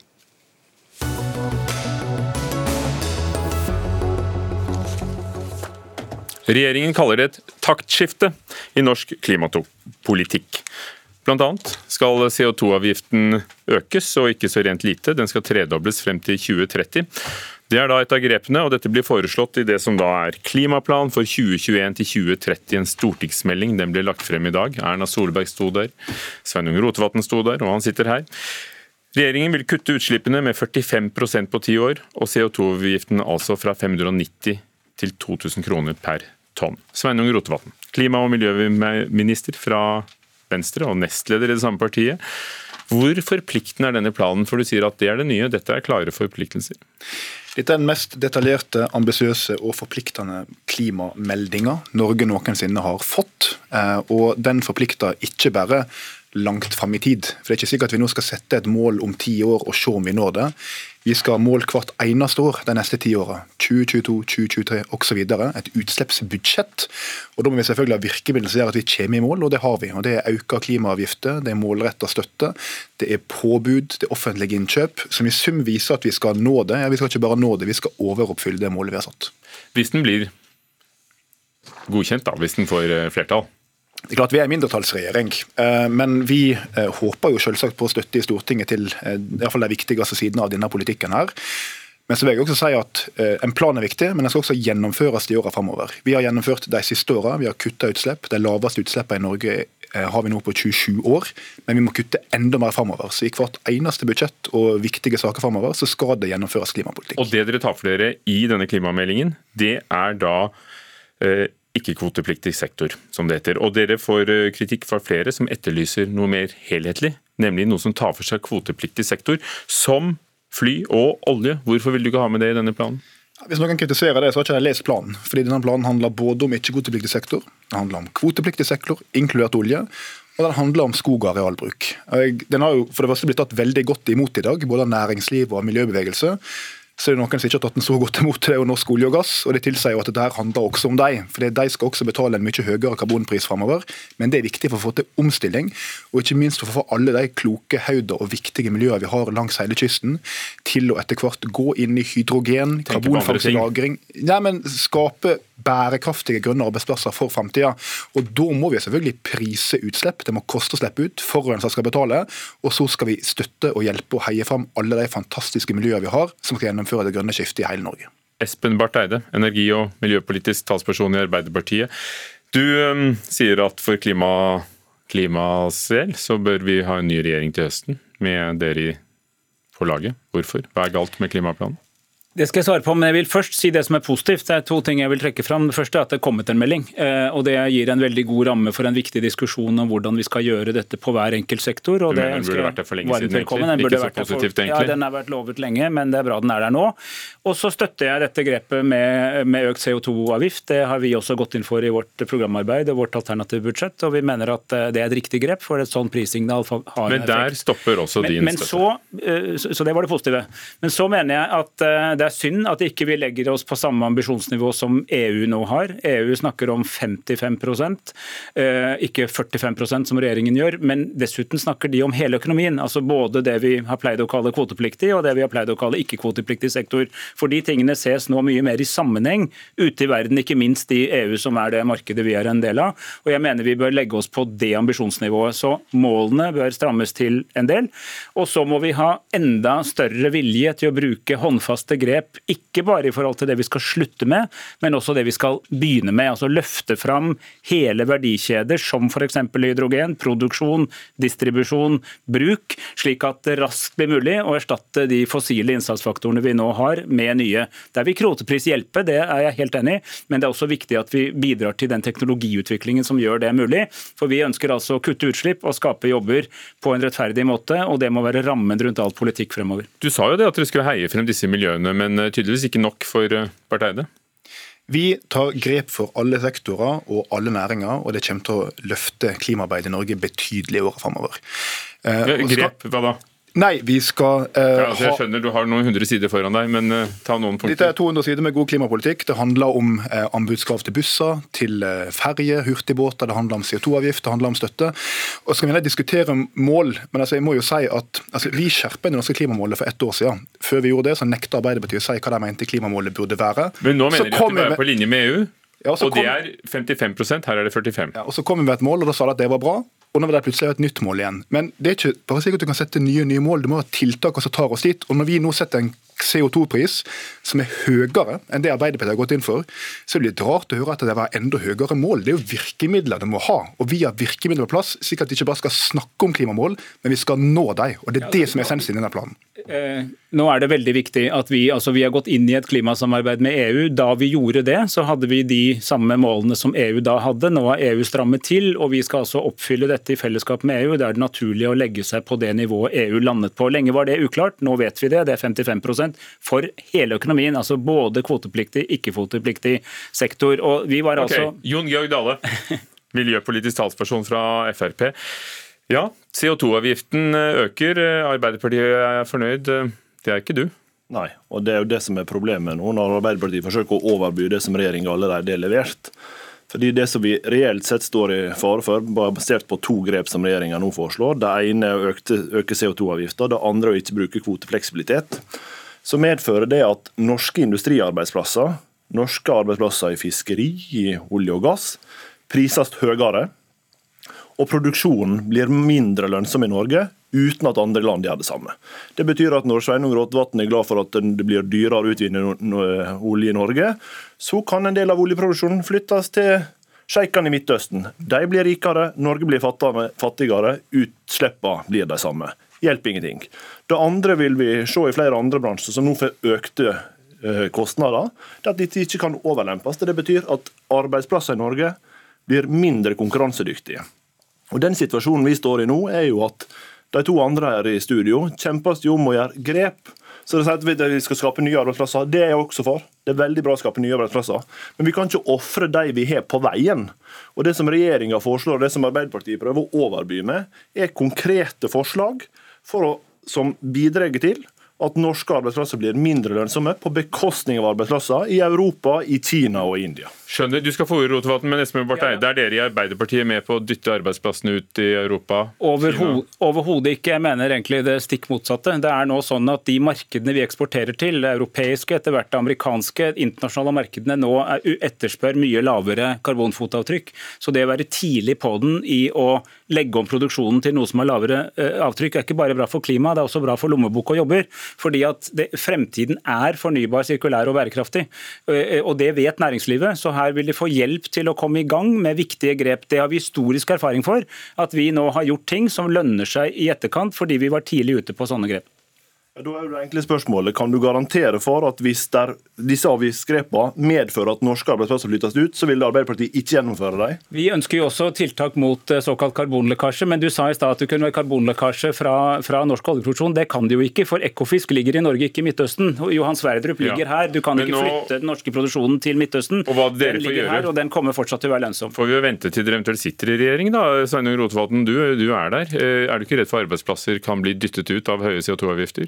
Regjeringen kaller det et taktskifte i norsk klimapolitikk. Annet skal CO2-avgiften økes, og ikke så rent lite. Den skal tredobles frem til 2030. Det er da et av grepene, og dette blir foreslått i det som da er Klimaplan for 2021 til 2030, en stortingsmelding. Den ble lagt frem i dag. Erna Solberg sto der, Sveinung Rotevatn sto der, og han sitter her. Regjeringen vil kutte utslippene med 45% på ti år, og CO2-avgiften altså fra 590 til 2000 kroner per tonn. Sveinung Rotevatn, klima- og miljøminister fra Venstre og nestleder i det samme partiet. Hvor forpliktende er denne planen, for du sier at det er det nye, dette er klare forpliktelser? Dette er den mest detaljerte, ambisiøse og forpliktende klimameldinga Norge noensinne har fått. Eh, og den forplikter ikke bare langt fram i tid. For Det er ikke sikkert at vi nå skal sette et mål om ti år og se om vi når det. Vi skal ha mål hvert eneste år de neste ti åra. 2022, 2023 osv. Et utslippsbudsjett. Og Da må vi selvfølgelig ha virkemidler som gjør at vi kommer i mål, og det har vi. Og Det er økte klimaavgifter, det er målretta støtte, det er påbud, det er offentlige innkjøp, som i sum viser at vi skal nå det. Ja, vi skal ikke bare nå det, vi skal overoppfylle det målet vi har satt. Hvis den blir godkjent, da, hvis den får eh, flertall? Det er klart Vi er en mindretallsregjering, eh, men vi eh, håper jo selvsagt på støtte i Stortinget til eh, i hvert fall de viktigste sidene av denne politikken. her. Men så vil jeg også si at En plan er viktig, men den skal også gjennomføres i åra framover. Vi har gjennomført de siste åra. Vi har kutta utslipp. De laveste utslippene i Norge har vi nå på 27 år, men vi må kutte enda mer framover. Så i hvert eneste budsjett og viktige saker framover, så skal det gjennomføres klimapolitikk. Og Det dere tar for dere i denne klimameldingen, det er da eh, ikke-kvotepliktig sektor, som det heter. Og dere får eh, kritikk fra flere som etterlyser noe mer helhetlig, nemlig noe som tar for seg kvotepliktig sektor, som fly og olje. Hvorfor vil du ikke ha med det i denne planen? Hvis noen kritiserer det, så har ikke jeg lest planen. Fordi denne planen handler både om ikke-kvotepliktig sektor, den handler om kvotepliktig sektor, inkludert olje, og den handler om skog- og arealbruk. Den har jo for det første blitt tatt veldig godt imot i dag, både av næringsliv og miljøbevegelse så er det noen som ikke har tatt den så godt imot. Det er jo norsk olje og gass, og det tilsier jo at dette handler også om dem. For de skal også betale en mye høyere karbonpris framover. Men det er viktig for å få til omstilling, og ikke minst for å få alle de kloke hoder og viktige miljøene vi har langs hele kysten, til å etter hvert gå inn i hydrogen, karbonfangst og -lagring. Ja, men skape bærekraftige grønne arbeidsplasser for framtida. Da må vi selvfølgelig prise utslipp. Det må koste å slippe ut. Forurenser skal betale. Og så skal vi støtte og hjelpe og heie fram alle de fantastiske miljøene vi har, som skal gjennomføre det grønne skiftet i hele Norge. Espen Barth Eide, energi- og miljøpolitisk talsperson i Arbeiderpartiet. Du um, sier at for klima, klimas del så bør vi ha en ny regjering til høsten, med dere på laget. Hvorfor? Hva er galt med klimaplanen? Det skal jeg svare på, men jeg vil først si det som er positivt. Det er to ting jeg vil trekke fram. Det første er at det er kommet en melding. Eh, og Det gir en veldig god ramme for en viktig diskusjon om hvordan vi skal gjøre dette på hver enkelt sektor. og det den burde vært der for lenge siden, velkommen. egentlig? Ikke så der for- positivt, egentlig? Ja, Den har vært lovet lenge, men det er bra den er der nå. Og så støtter jeg dette grepet med, med økt CO2-avgift. Det har vi også gått inn for i vårt programarbeid og vårt alternative budsjett. Og vi mener at eh, det er et riktig grep, for et sånn prissignal har en Men der stopper også din men støtte. så, eh, så så det var det positive. Men så mener jeg at det er synd at ikke vi legger oss på samme ambisjonsnivå som EU nå har. EU snakker om 55 eh, ikke 45% som regjeringen gjør. Men dessuten snakker de om hele økonomien. altså Både det vi har pleid å kalle kvotepliktig og det vi har pleid å kalle ikke-kvotepliktig sektor. For de tingene ses nå mye mer i sammenheng ute i verden, ikke minst i EU, som er det markedet vi er en del av. Og jeg mener vi bør legge oss på det ambisjonsnivået. Så målene bør strammes til en del. Og så må vi ha enda større vilje til å bruke håndfaste grep, ikke bare i forhold til det vi skal slutte med, men også det vi skal begynne med. Altså løfte fram hele verdikjeder, som f.eks. hydrogen, produksjon, distribusjon, bruk, slik at det raskt blir mulig å erstatte de fossile innsatsfaktorene vi nå har, med nye. Der vil kvotepris hjelpe, det er jeg helt enig i, men det er også viktig at vi bidrar til den teknologiutviklingen som gjør det mulig. For vi ønsker altså å kutte utslipp og skape jobber på en rettferdig måte, og det må være rammen rundt all politikk fremover. Du sa jo det at dere skulle heie frem disse miljøene, men eh, tydeligvis ikke nok for eh, Barth Vi tar grep for alle sektorer og alle næringer, og det kommer til å løfte klimaarbeidet i Norge betydelig i åra framover. Eh, Grep, hva da? Nei, vi skal uh, Ja, altså, jeg skjønner du har noen hundre sider foran deg, men uh, ta noen punkter. Dette er punkter. 200 sider med god klimapolitikk. Det handler om uh, anbudskrav til busser, til uh, ferje, hurtigbåter, det handler om CO2-avgift, det handler om støtte. Og så kan vi gjerne diskutere mål, men altså, jeg må jo si at altså, vi skjerpet det norske klimamålet for ett år siden. Før vi gjorde det, så nekta Arbeiderpartiet å si hva de mente klimamålet burde være. Men nå Så mener de at de er på linje med EU, Ja, og, og det er 55% her er det 45 Ja, og Så kom vi med et mål, og da sa de at det var bra. Og nå vil de plutselig et nytt mål igjen. Men det er ikke bare sikkert du kan sette nye nye mål, du må ha tiltak som tar oss dit. Og når vi nå setter en CO2-pris som er høyere enn det Arbeiderpartiet har gått inn for, så blir det rart å høre at det var enda høyere mål. Det er jo virkemidler det må ha. Og vi har virkemidler på plass, slik at vi ikke bare skal snakke om klimamål, men vi skal nå dem. Og det er det som er essensen i denne planen. Eh, nå er det veldig viktig at vi, altså vi har gått inn i et klimasamarbeid med EU. Da vi gjorde det, så hadde vi de samme målene som EU da hadde. Nå har EU strammet til, og vi skal altså oppfylle dette i fellesskap med EU. Det er det naturlig å legge seg på det nivået EU landet på. Lenge var det uklart, nå vet vi det. Det er 55 for hele økonomien. Altså både kvotepliktig, ikke-kvotepliktig sektor. Og vi var okay. altså Jon Georg Dale, miljøpolitisk talsperson fra Frp. Ja, CO2-avgiften øker. Arbeiderpartiet er fornøyd. Det er ikke du. Nei, og det er jo det som er problemet nå, når Arbeiderpartiet forsøker å overby det som regjeringa allerede har levert. Fordi Det som vi reelt sett står i fare for, basert på to grep som regjeringa nå foreslår. Det ene er å øke, øke CO2-avgifta, det andre er å ikke bruke kvotefleksibilitet. Så medfører det at norske industriarbeidsplasser, norske arbeidsplasser i fiskeri, i olje og gass, prises høyere. Og produksjonen blir mindre lønnsom i Norge uten at andre land gjør det samme. Det betyr at når Sveinung Rotevatn er glad for at det blir dyrere å utvinne olje i Norge, så kan en del av oljeproduksjonen flyttes til sjeikene i Midtøsten. De blir rikere, Norge blir fattigere utslippene blir de samme. Hjelper ingenting. Det andre vil vi se i flere andre bransjer som nå får økte eh, kostnader. Det er at dette ikke kan overlempes. Det betyr at arbeidsplasser i Norge blir mindre konkurransedyktige. Og Den situasjonen vi står i nå, er jo at de to andre her i studio kjempes jo om å gjøre grep. Så det sier at Vi skal skape nye arbeidsplasser. Det er jeg også for. Det er veldig bra å skape nye arbeidsplasser. Men vi kan ikke ofre de vi har på veien. Og Det som regjeringa foreslår, og det som Arbeiderpartiet prøver å overby med, er konkrete forslag for å, som bidrar til at norske arbeidsplasser blir mindre lønnsomme på bekostning av arbeidsplasser i Europa, i Kina og India. Skjønner, Du skal få ordet, Rotevatn, men Espen Barth Eide, er dere i Arbeiderpartiet med på å dytte arbeidsplassene ut i Europa? Overho- Overhodet ikke. Jeg mener egentlig det stikk motsatte. Det er nå sånn at De markedene vi eksporterer til, det europeiske, etter hvert det amerikanske, internasjonale markedene nå er, etterspør mye lavere karbonfotavtrykk. Så det å være tidlig på den i å legge om produksjonen til noe som har lavere eh, avtrykk, er ikke bare bra for klimaet, det er også bra for lommebok og jobber. Fordi at det, Fremtiden er fornybar, sirkulær og bærekraftig. Eh, Og Det vet næringslivet. så her vil de få hjelp til å komme i gang med viktige grep. Det har vi historisk erfaring for. At vi nå har gjort ting som lønner seg i etterkant fordi vi var tidlig ute på sånne grep. Da er det enkle spørsmålet, Kan du garantere for at hvis der, disse avgiftsgrepene medfører at norske arbeidsplasser flyttes ut, så vil Arbeiderpartiet ikke gjennomføre dem? Vi ønsker jo også tiltak mot eh, såkalt karbonlekkasje, men du sa i stad at det kunne være karbonlekkasje fra, fra, norsk oljeproduksjon. Det kan det jo ikke, for Ekofisk ligger i Norge, ikke i Midtøsten. Johan Sverdrup ligger ja. her. Du kan men ikke nå... flytte den norske produksjonen til Midtøsten. Og hva dere den ligger gjøre? her, og den kommer fortsatt til å være lønnsom. Får vi jo vente til dere eventuelt sitter i regjering, da. Sveinung Rotevatn, du, du er der. Eh, er du ikke redd for arbeidsplasser kan bli dyttet ut av høye CO2-avgifter?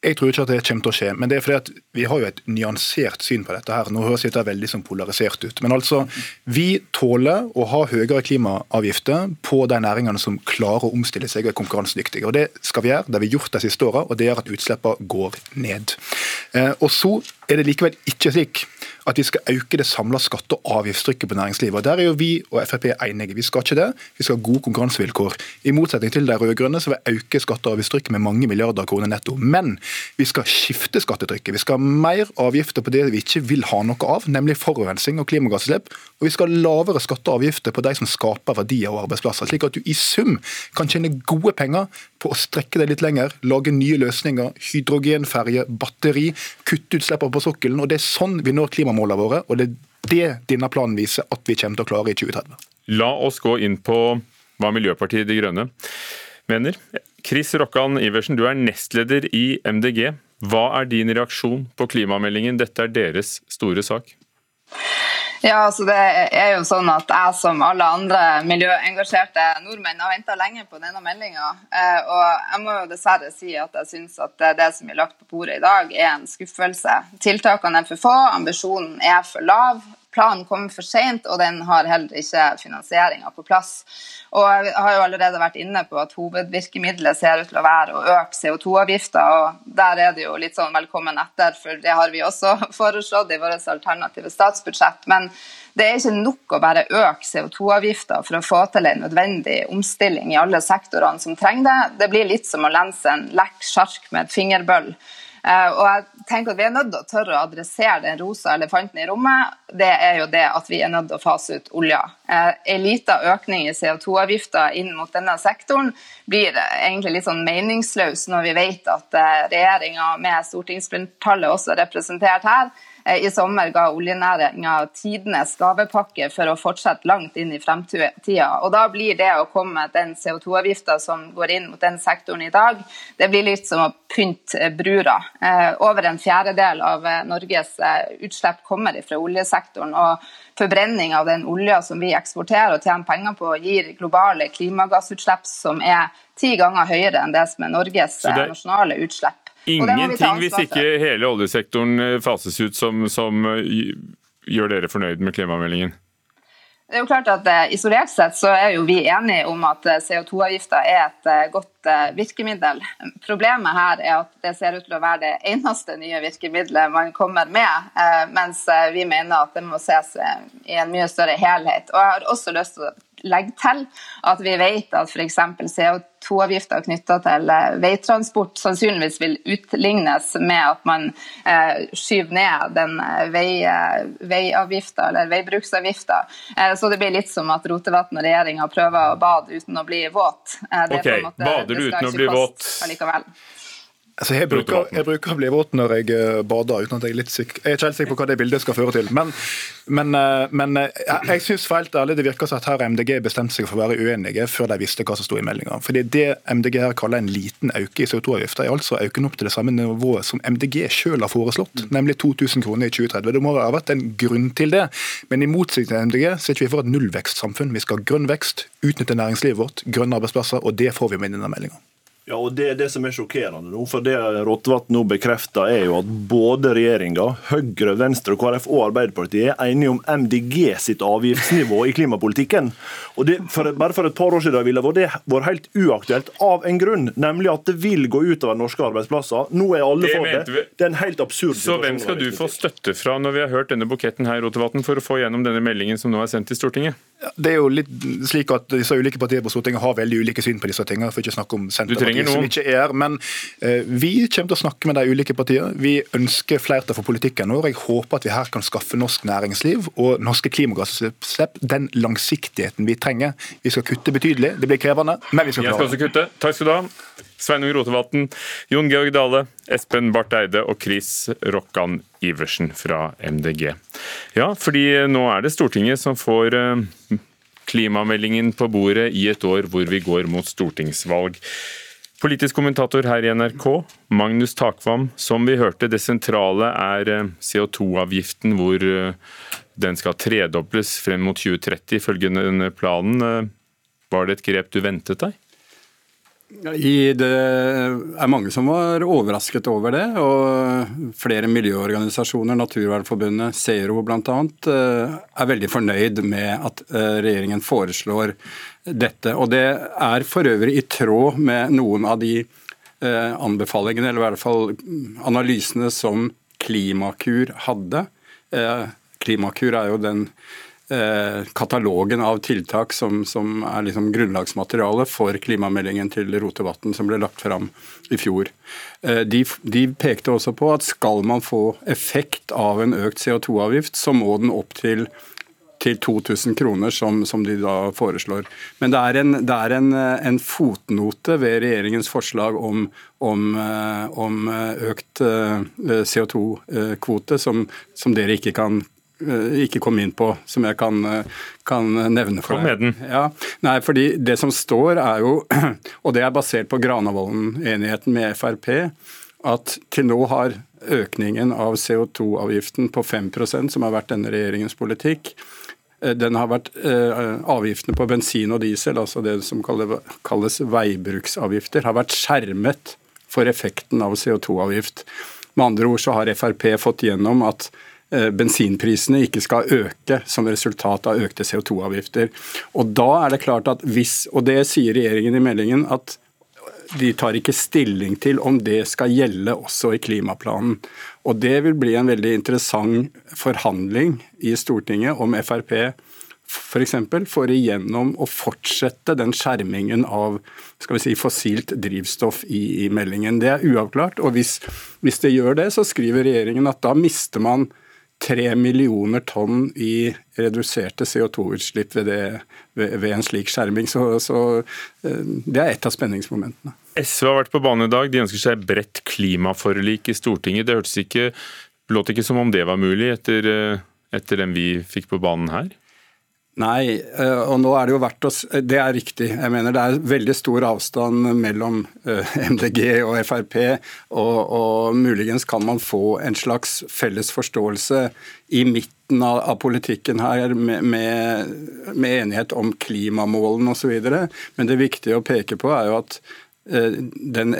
Jeg tror ikke at det kommer til å skje, men det er fordi at vi har jo et nyansert syn på dette. her. Nå høres dette veldig som polarisert ut. Men altså, vi tåler å ha høyere klimaavgifter på de næringene som klarer å omstille seg og er konkurransedyktige. Og Det skal vi gjøre, det har vi gjort de siste åra, og det gjør at utslippene går ned. Eh, og så er det likevel ikke slik at vi skal øke det samla skatte- og avgiftstrykket på næringslivet. Og Der er jo vi og Frp enige. Vi skal ikke det. Vi skal ha gode konkurransevilkår. I motsetning til de rød-grønne så vil øke skatte- og avgiftstrykket med mange milliarder kroner netto. Men vi skal skifte skattetrykket. Vi skal ha mer avgifter på det vi ikke vil ha noe av, nemlig forurensning og klimagassutslipp. Og vi skal ha lavere skatte og avgifter på de som skaper verdier og arbeidsplasser. Slik at du i sum kan tjene gode penger på å strekke det litt lenger, lage nye løsninger, hydrogenferje, batteri, kutte utslippene på sokkelen. og Det er sånn vi når klimamålene våre. og Det er det denne planen viser at vi kommer til å klare i 2030. La oss gå inn på hva Miljøpartiet De Grønne mener. Chris Rokkan Iversen, du er nestleder i MDG. Hva er din reaksjon på klimameldingen? Dette er deres store sak. Ja, altså det er jo sånn at Jeg som alle andre miljøengasjerte nordmenn har venta lenge på denne meldinga. Eh, og jeg må jo dessverre si at jeg syns at det som er lagt på bordet i dag, er en skuffelse. Tiltakene er for få, ambisjonen er for lav. Planen kommer for sent, og den har heller ikke finansieringa på plass. Og Jeg har jo allerede vært inne på at hovedvirkemidlet ser ut til å være å øke CO2-avgifta. og Der er det jo litt sånn velkommen etter, for det har vi også foreslått i vårt alternative statsbudsjett. Men det er ikke nok å bare øke CO2-avgifta for å få til en nødvendig omstilling i alle sektorene som trenger det. Det blir litt som å lense en lekk sjark med et fingerbøll. Eh, og jeg tenker at Vi er nødt til å tørre å adressere den rosa elefanten i rommet. Det er jo det at vi er nødt til å fase ut olja. Eh, en liten økning i CO2-avgifter inn mot denne sektoren blir egentlig litt sånn meningsløs når vi vet at eh, regjeringa med stortingsflertallet også representert her, Eh, I sommer ga oljenæringa tidenes gavepakke for å fortsette langt inn i fremtida. Og Da blir det å komme med den CO2-avgifta som går inn mot den sektoren i dag, det blir litt som å pynte brura. Eh, over en fjerdedel av eh, Norges utslipp kommer fra oljesektoren. og Forbrenning av den olja som vi eksporterer og tjener penger på, gir globale klimagassutslipp som er ti ganger høyere enn det som er Norges det... nasjonale utslipp. Ingenting hvis ikke hele oljesektoren eh, fases ut som, som eh, gjør dere fornøyd med klimameldingen? Det er jo klart at uh, Isolert sett så er jo vi enige om at CO2-avgifta er et godt virkemiddel. Problemet her er at det ser ut til å være det eneste nye virkemidlet man kommer med, mens vi mener at det må ses i en mye større helhet. Og Jeg har også lyst til å legge til at vi vet at f.eks. CO2-avgifter knytta til eh, veitransport sannsynligvis vil utlignes med at man eh, skyver ned den eh, vei, veiavgifta eller veibruksavgifta. Så det blir litt som at Rotevatn og regjeringa prøver å bade uten å bli våt. Det ok, måte, bader du uten å bli våt? Allikevel. Altså, jeg, bruker, jeg, bruker, å bli våt når jeg uh, bader, uten at jeg er litt sikker. Jeg er ikke helt sikker på hva det bildet skal føre til. Men, men, uh, men uh, jeg, jeg synes for helt ærlig det virker som at her har MDG bestemt seg for å være uenige før de visste hva som sto i meldinga. Fordi det MDG her kaller en liten øke i CO2-avgifta, er altså øken opp til det samme nivået som MDG selv har foreslått, mm. nemlig 2000 kroner i 2030. Det må ha vært en grunn til det. Men i motsetning til MDG så er ikke vi for et nullvekstsamfunn. Vi skal ha grønn vekst, utnytte næringslivet vårt, grønne arbeidsplasser, og det får vi med denne meldinga. Ja, og Det er det som er sjokkerende nå. for Det Rotevatn nå bekrefter, er jo at både regjeringa, Høyre, Venstre, KrF og Arbeiderpartiet er enige om MDG sitt avgiftsnivå i klimapolitikken. Og det, for, Bare for et par år siden ville det vært helt uaktuelt av en grunn, nemlig at det vil gå utover norske arbeidsplasser. Nå er alle det for det. Det er en helt absurd Så hvem skal du få støtte fra når vi har hørt denne buketten her, Rotevatn, for å få gjennom denne meldingen som nå er sendt til Stortinget? Det er jo litt slik at disse ulike partiene på Stortinget har veldig ulike syn på disse tingene. For ikke snakke om Senterpartiet, som ikke er Men eh, vi kommer til å snakke med de ulike partiene. Vi ønsker flertall for politikken vår. Jeg håper at vi her kan skaffe norsk næringsliv og norske klimagassutslipp den langsiktigheten vi trenger. Vi skal kutte betydelig. Det blir krevende, men vi skal klare det. Jeg skal også kutte. Takk skal du ha. Sveinung Rotevatn, Jon Georg Dale, Espen Barth Eide og Chris Rokkan Iversen fra MDG. Ja, fordi nå er det Stortinget som får eh, klimameldingen på bordet i et år hvor vi går mot stortingsvalg. Politisk kommentator her i NRK, Magnus Takvam. Som vi hørte, det sentrale er eh, CO2-avgiften, hvor eh, den skal tredobles frem mot 2030, ifølge denne planen. Eh, var det et grep du ventet deg? det er mange som var overrasket over det. og Flere miljøorganisasjoner, Naturvernforbundet, Zero bl.a., er veldig fornøyd med at regjeringen foreslår dette. Og det er for øvrig i tråd med noen av de eh, anbefalingene, eller i hvert fall analysene som Klimakur hadde. Eh, Klimakur er jo den eh, katalogen av tiltak som, som er liksom grunnlagsmateriale for klimameldingen til Rotevatn som ble lagt fram i fjor. De, de, pekte også på at skal man få effekt av en økt CO2-avgift, så må den opp til til 2000 kroner, som, som, de da foreslår. Men det er, en, det er en, en, fotnote ved regjeringens forslag om, om, eh, om økt eh, CO2-kvote, som, som, dere ikke kan eh, ikke komme inn på, som jeg kan, kan nevne for deg. Kom med den. Ja, nei, fordi Det som står er jo, og det er basert på Granavolden-enigheten med Frp, at til nå har økningen av CO2-avgiften på 5% som har vært denne regjeringens politikk, Eh, den har vært eh, Avgiftene på bensin og diesel, altså det som kalles veibruksavgifter, har vært skjermet for effekten av CO2-avgift. Med andre ord så har Frp fått gjennom at eh, bensinprisene ikke skal øke som resultat av økte CO2-avgifter. Og da er det klart at hvis, og det sier regjeringen i meldingen, at de tar ikke stilling til om det skal gjelde også i klimaplanen. Og Det vil bli en veldig interessant forhandling i Stortinget om Frp f.eks. får igjennom å fortsette den skjermingen av si, fossilt drivstoff i, i meldingen. Det er uavklart. og hvis, hvis det gjør det, så skriver regjeringen at da mister man tre millioner tonn i reduserte CO2-utslipp ved, ved, ved, en slik skjerming. Så, så, eh, det er et av spenningsmomentene. SV har vært på banen i dag. De ønsker seg bredt klimaforlik i Stortinget. Det hørtes ikke, låt ikke som om det var mulig etter, eh, etter den vi fikk på banen her? Nei, eh, og nå er det jo verdt å Det er riktig. Jeg mener det er veldig stor avstand mellom eh, MDG og Frp, og, og muligens kan man få en slags felles forståelse i midten av, av politikken her med, med, med enighet om klimamålene osv. Men det viktige å peke på er jo at eh, den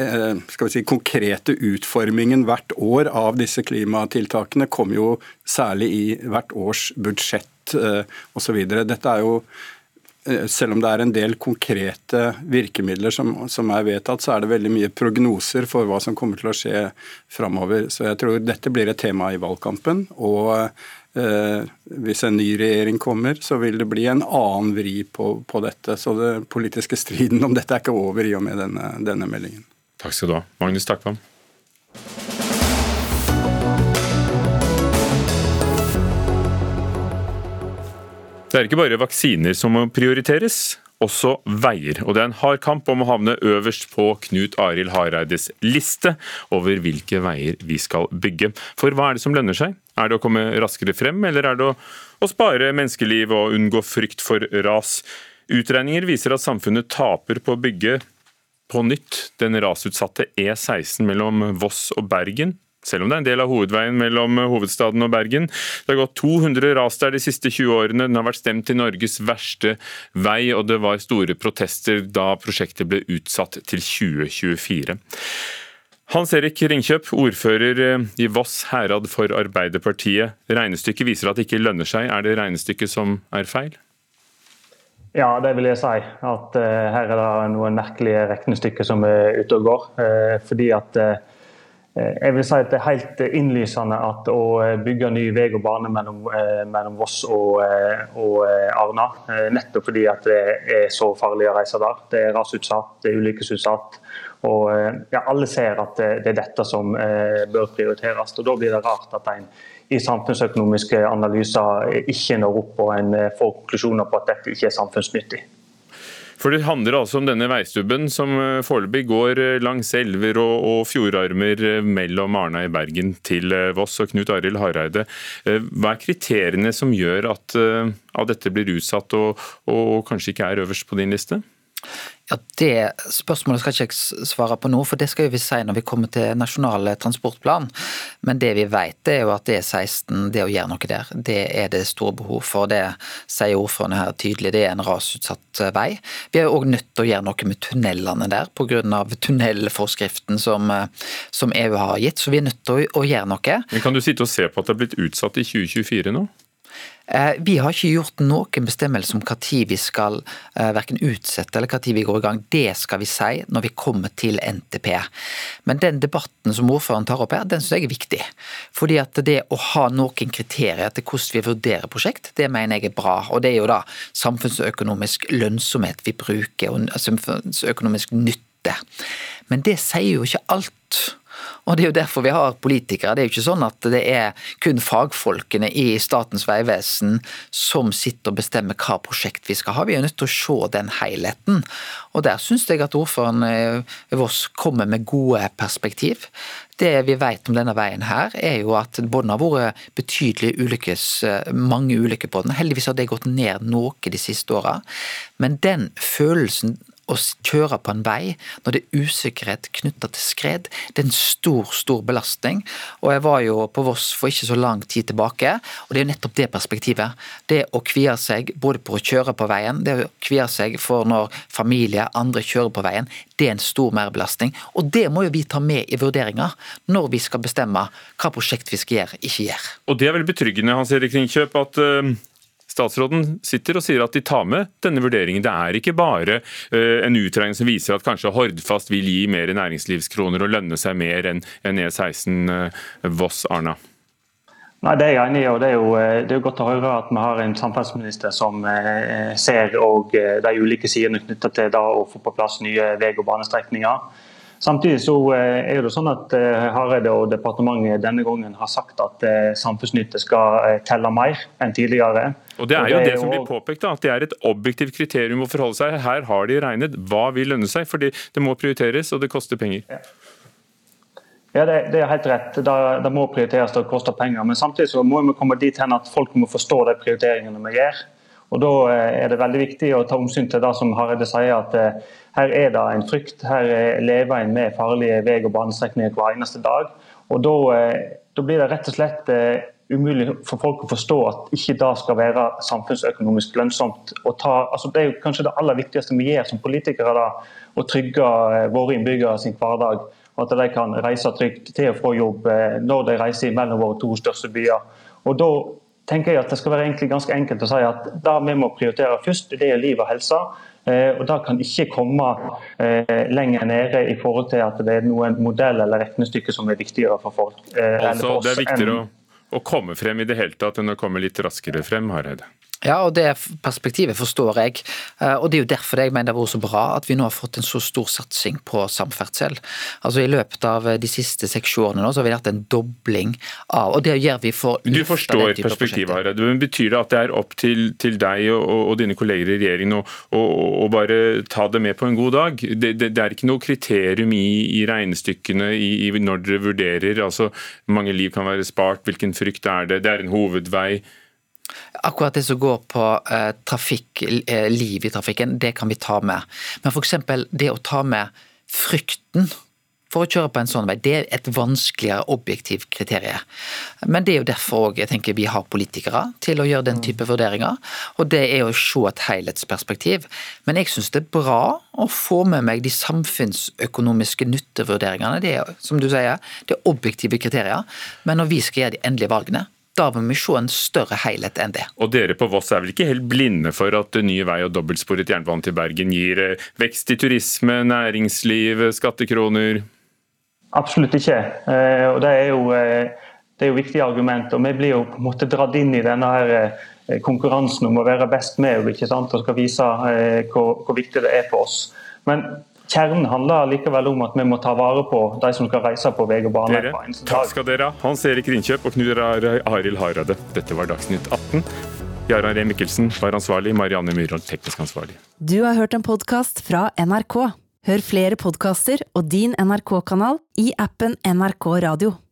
si, konkrete utformingen hvert år av disse klimatiltakene kommer jo særlig i hvert års budsjett Eh, osv. Dette er jo eh, selv om det er en del konkrete virkemidler som, som, er vedtatt, så er det veldig mye prognoser for hva som kommer til å skje framover. Så jeg tror dette blir et tema i valgkampen. Og eh, hvis en ny regjering kommer, så vil det bli en annen vri på, på dette. Så den politiske striden om dette er ikke over i og med denne, denne meldingen. Takk skal du ha. Magnus Takvam. Det er ikke bare vaksiner som må prioriteres, også veier. Og det er en hard kamp om å havne øverst på Knut Arild Hareides liste over hvilke veier vi skal bygge. For hva er det som lønner seg? Er det å komme raskere frem, eller er det å, å spare menneskeliv og unngå frykt for ras? Utregninger viser at samfunnet taper på å bygge på nytt den rasutsatte E16 mellom Voss og Bergen selv om det er en del av hovedveien mellom hovedstaden og Bergen. Det har gått 200 ras der de siste 20 årene. Den har vært stemt til Norges verste vei, og det var store protester da prosjektet ble utsatt til 2024. Hans Erik Ringkjøp, ordfører i Voss herad for Arbeiderpartiet. Regnestykket viser at det ikke lønner seg. Er det regnestykket som er feil? Ja, det vil jeg si. At uh, her er det noen merkelige regnestykker som er ute og går. Uh, fordi at uh, Eh, jeg vil si at Det er helt innlysende at å eh, bygge ny vei og bane mellom, eh, mellom Voss og, og, Arna, nettopp fordi at det er så farlig å reise der. Det er rasutsatt, det er ulykkesutsatt. Og ja, Alle ser at det er dette som bør prioriteres. og Da blir det rart at en i samfunnsøkonomiske analyser ikke når opp og en får konklusjoner på at dette ikke er samfunnsnyttig. For det handler altså om denne veistubben som eh, foreløpig går eh, langs elver og, og fjordarmer eh, mellom Arna i Bergen til Voss. Og Knut Arild Hareide, hva er kriteriene som gjør at, at dette blir utsatt og, og kanskje ikke er øverst på din liste? Ja, Det spørsmålet skal ikke jeg svare på nå, for det skal vi si når vi kommer til nasjonal transportplan. Men det vi vet er jo at E16, det å gjøre noe der, det er det store behov for. Det sier ordførerne her tydelig, det er en rasutsatt vei. Vi er òg nødt til å gjøre noe med tunnelene der pga. tunnelforskriften som, som, EU har gitt. Så vi er nødt til å, å gjøre noe. Men Kan du sitte og se på at det er blitt utsatt i 2024 nå? Eh, vi har ikke gjort noen bestemmelse om når vi skal eh, utsette eller når vi går i gang. Det skal vi si når vi kommer til NTP. Men den debatten som ordføreren tar opp her, den synes jeg er viktig. Fordi at det å ha noen kriterier til hvordan vi vurderer prosjekt, det mener jeg er bra. Og det er jo da samfunnsøkonomisk lønnsomhet vi bruker, og samfunnsøkonomisk nytte. Men det sier jo ikke alt. Og Det er jo derfor vi har politikere. Det er jo ikke sånn at det er kun fagfolkene i Statens vegvesen som sitter og bestemmer hva prosjekt vi skal ha. Vi er nødt til å se den helheten. Og Der syns jeg at ordføreren eh, Voss kommer med gode perspektiv. Det vi vet om denne veien her, er jo at det har vært betydelig ulykkes, eh, mange ulykker på den. Heldigvis har det gått ned noe de siste åra. Men den følelsen å kjøre på en vei når det er usikkerhet knytta til skred, det er en stor, stor belastning. Og jeg var jo på Voss for ikke så lang tid tilbake, og det er jo nettopp det perspektivet. Det å kvie seg både på å kjøre på veien, det å kvie seg for når familie, andre kjører på veien, det er en stor merbelastning. Og det må jo vi ta med i vurderinga når vi skal bestemme hva prosjekt vi skal gjøre, ikke gjøre. Og det er vel betryggende, Hans Erik Ringkjøp, at uh Statsråden sitter og sier at de tar med denne vurderingen. Det er ikke bare uh, en utregning som viser at kanskje Hordfast vil gi mer næringslivskroner og lønne seg mer enn E16 uh, Voss-Arna. Nei, Det er jeg enig i. og det er, jo, eh, det er godt å høre at vi har en samferdselsminister som eh, ser de ulike sidene knyttet til da, å få på plass nye vei- og banestrekninger. Samtidig så eh, er det sånn at eh, Hareide og departementet denne gangen har sagt at eh, samfunnsnytte skal telle mer enn tidligere. Og Det er jo det, som blir påpekt, da, at det er et objektivt kriterium å forholde seg. Her har de regnet hva vil lønne seg, fordi det må prioriteres og det koster penger. Ja. Ja, det, det, er helt rett. Det, det må prioriteres, det koster penger. Men samtidig så må vi komme dit hen at folk må forstå de prioriteringene vi gjør. Og Da er det veldig viktig å ta omsyn til det som Hareide sier, at her er det en frykt. Her lever en med farlige vei- og banestrekninger hver eneste dag. Og da, eh, da, blir det rett og slett eh, umulig for folk å forstå at ikke det skal være samfunnsøkonomisk lønnsomt. Ta, altså det er jo kanskje det aller viktigste vi gjør som politikere, da, å trygge eh, våre innbyggere sin hverdag. og At de kan reise trygt til og fra jobb når de reiser mellom våre to største byer. Og Da tenker jeg at det skal være egentlig ganske enkelt å si at det vi må prioritere først, det er liv og helse. Eh, og Det kan ikke komme eh, lenger nede i forhold til at det er noen modell eller regnestykke som er viktigere for folk. Eh, altså, det er viktigere å, å komme frem i det hele tatt enn å komme litt raskere frem, Hareide? Ja, og det perspektivet forstår jeg. Eh, og Det er jo derfor jeg mener det har vært så bra at vi nå har fått en så stor satsing på samferdsel. Altså I løpet av de siste seks-sju årene nå så har vi hatt en dobling av og det gjør vi for Du forstår perspektivet, Hareide. Men betyr det at det er opp til, til deg og, og, dine kolleger i regjeringen å, å, å, bare ta det med på en god dag? Det, det, det er ikke noe kriterium i, i regnestykkene i, i når dere vurderer altså mange liv kan være spart, hvilken frykt er det, det er en hovedvei. Akkurat det som går på eh, trafikk, eh, liv i trafikken, det kan vi ta med. Men f.eks. det å ta med frykten for å kjøre på en sånn vei, det er et vanskeligere objektivt kriterium. Men det er jo derfor også, jeg tenker vi har politikere til å gjøre den mm. type vurderinger. Og det er å se et helhetsperspektiv. Men jeg syns det er bra å få med meg de samfunnsøkonomiske nyttevurderingene. Det er som du sier, det er objektive kriterier. Men når vi skal gjøre de endelige valgene, da må vi se en større helhet enn det. Og Dere på Voss er vel ikke helt blinde for at nye vei og dobbeltsporet jernbane til Bergen gir eh, vekst i turisme, næringsliv, skattekroner? Absolutt ikke. Eh, og det er jo, eh, det er jo viktige argument. og Vi blir jo på en måte dratt inn i denne her konkurransen om å være best med ikke sant? og skal vise hvor, hvor viktig det er for oss. Men Kjernen handler likevel om at vi må ta vare på de som skal reise på vei og bane. Dere, sånn takk skal dere ha, Hans Erik Rinkjøp og Knut Arild Hareide. Dette var Dagsnytt 18. Jarand Ree Mikkelsen var ansvarlig, Marianne Myhrvold teknisk ansvarlig. Du har hørt en podkast fra NRK. Hør flere podkaster og din NRK-kanal i appen NRK Radio.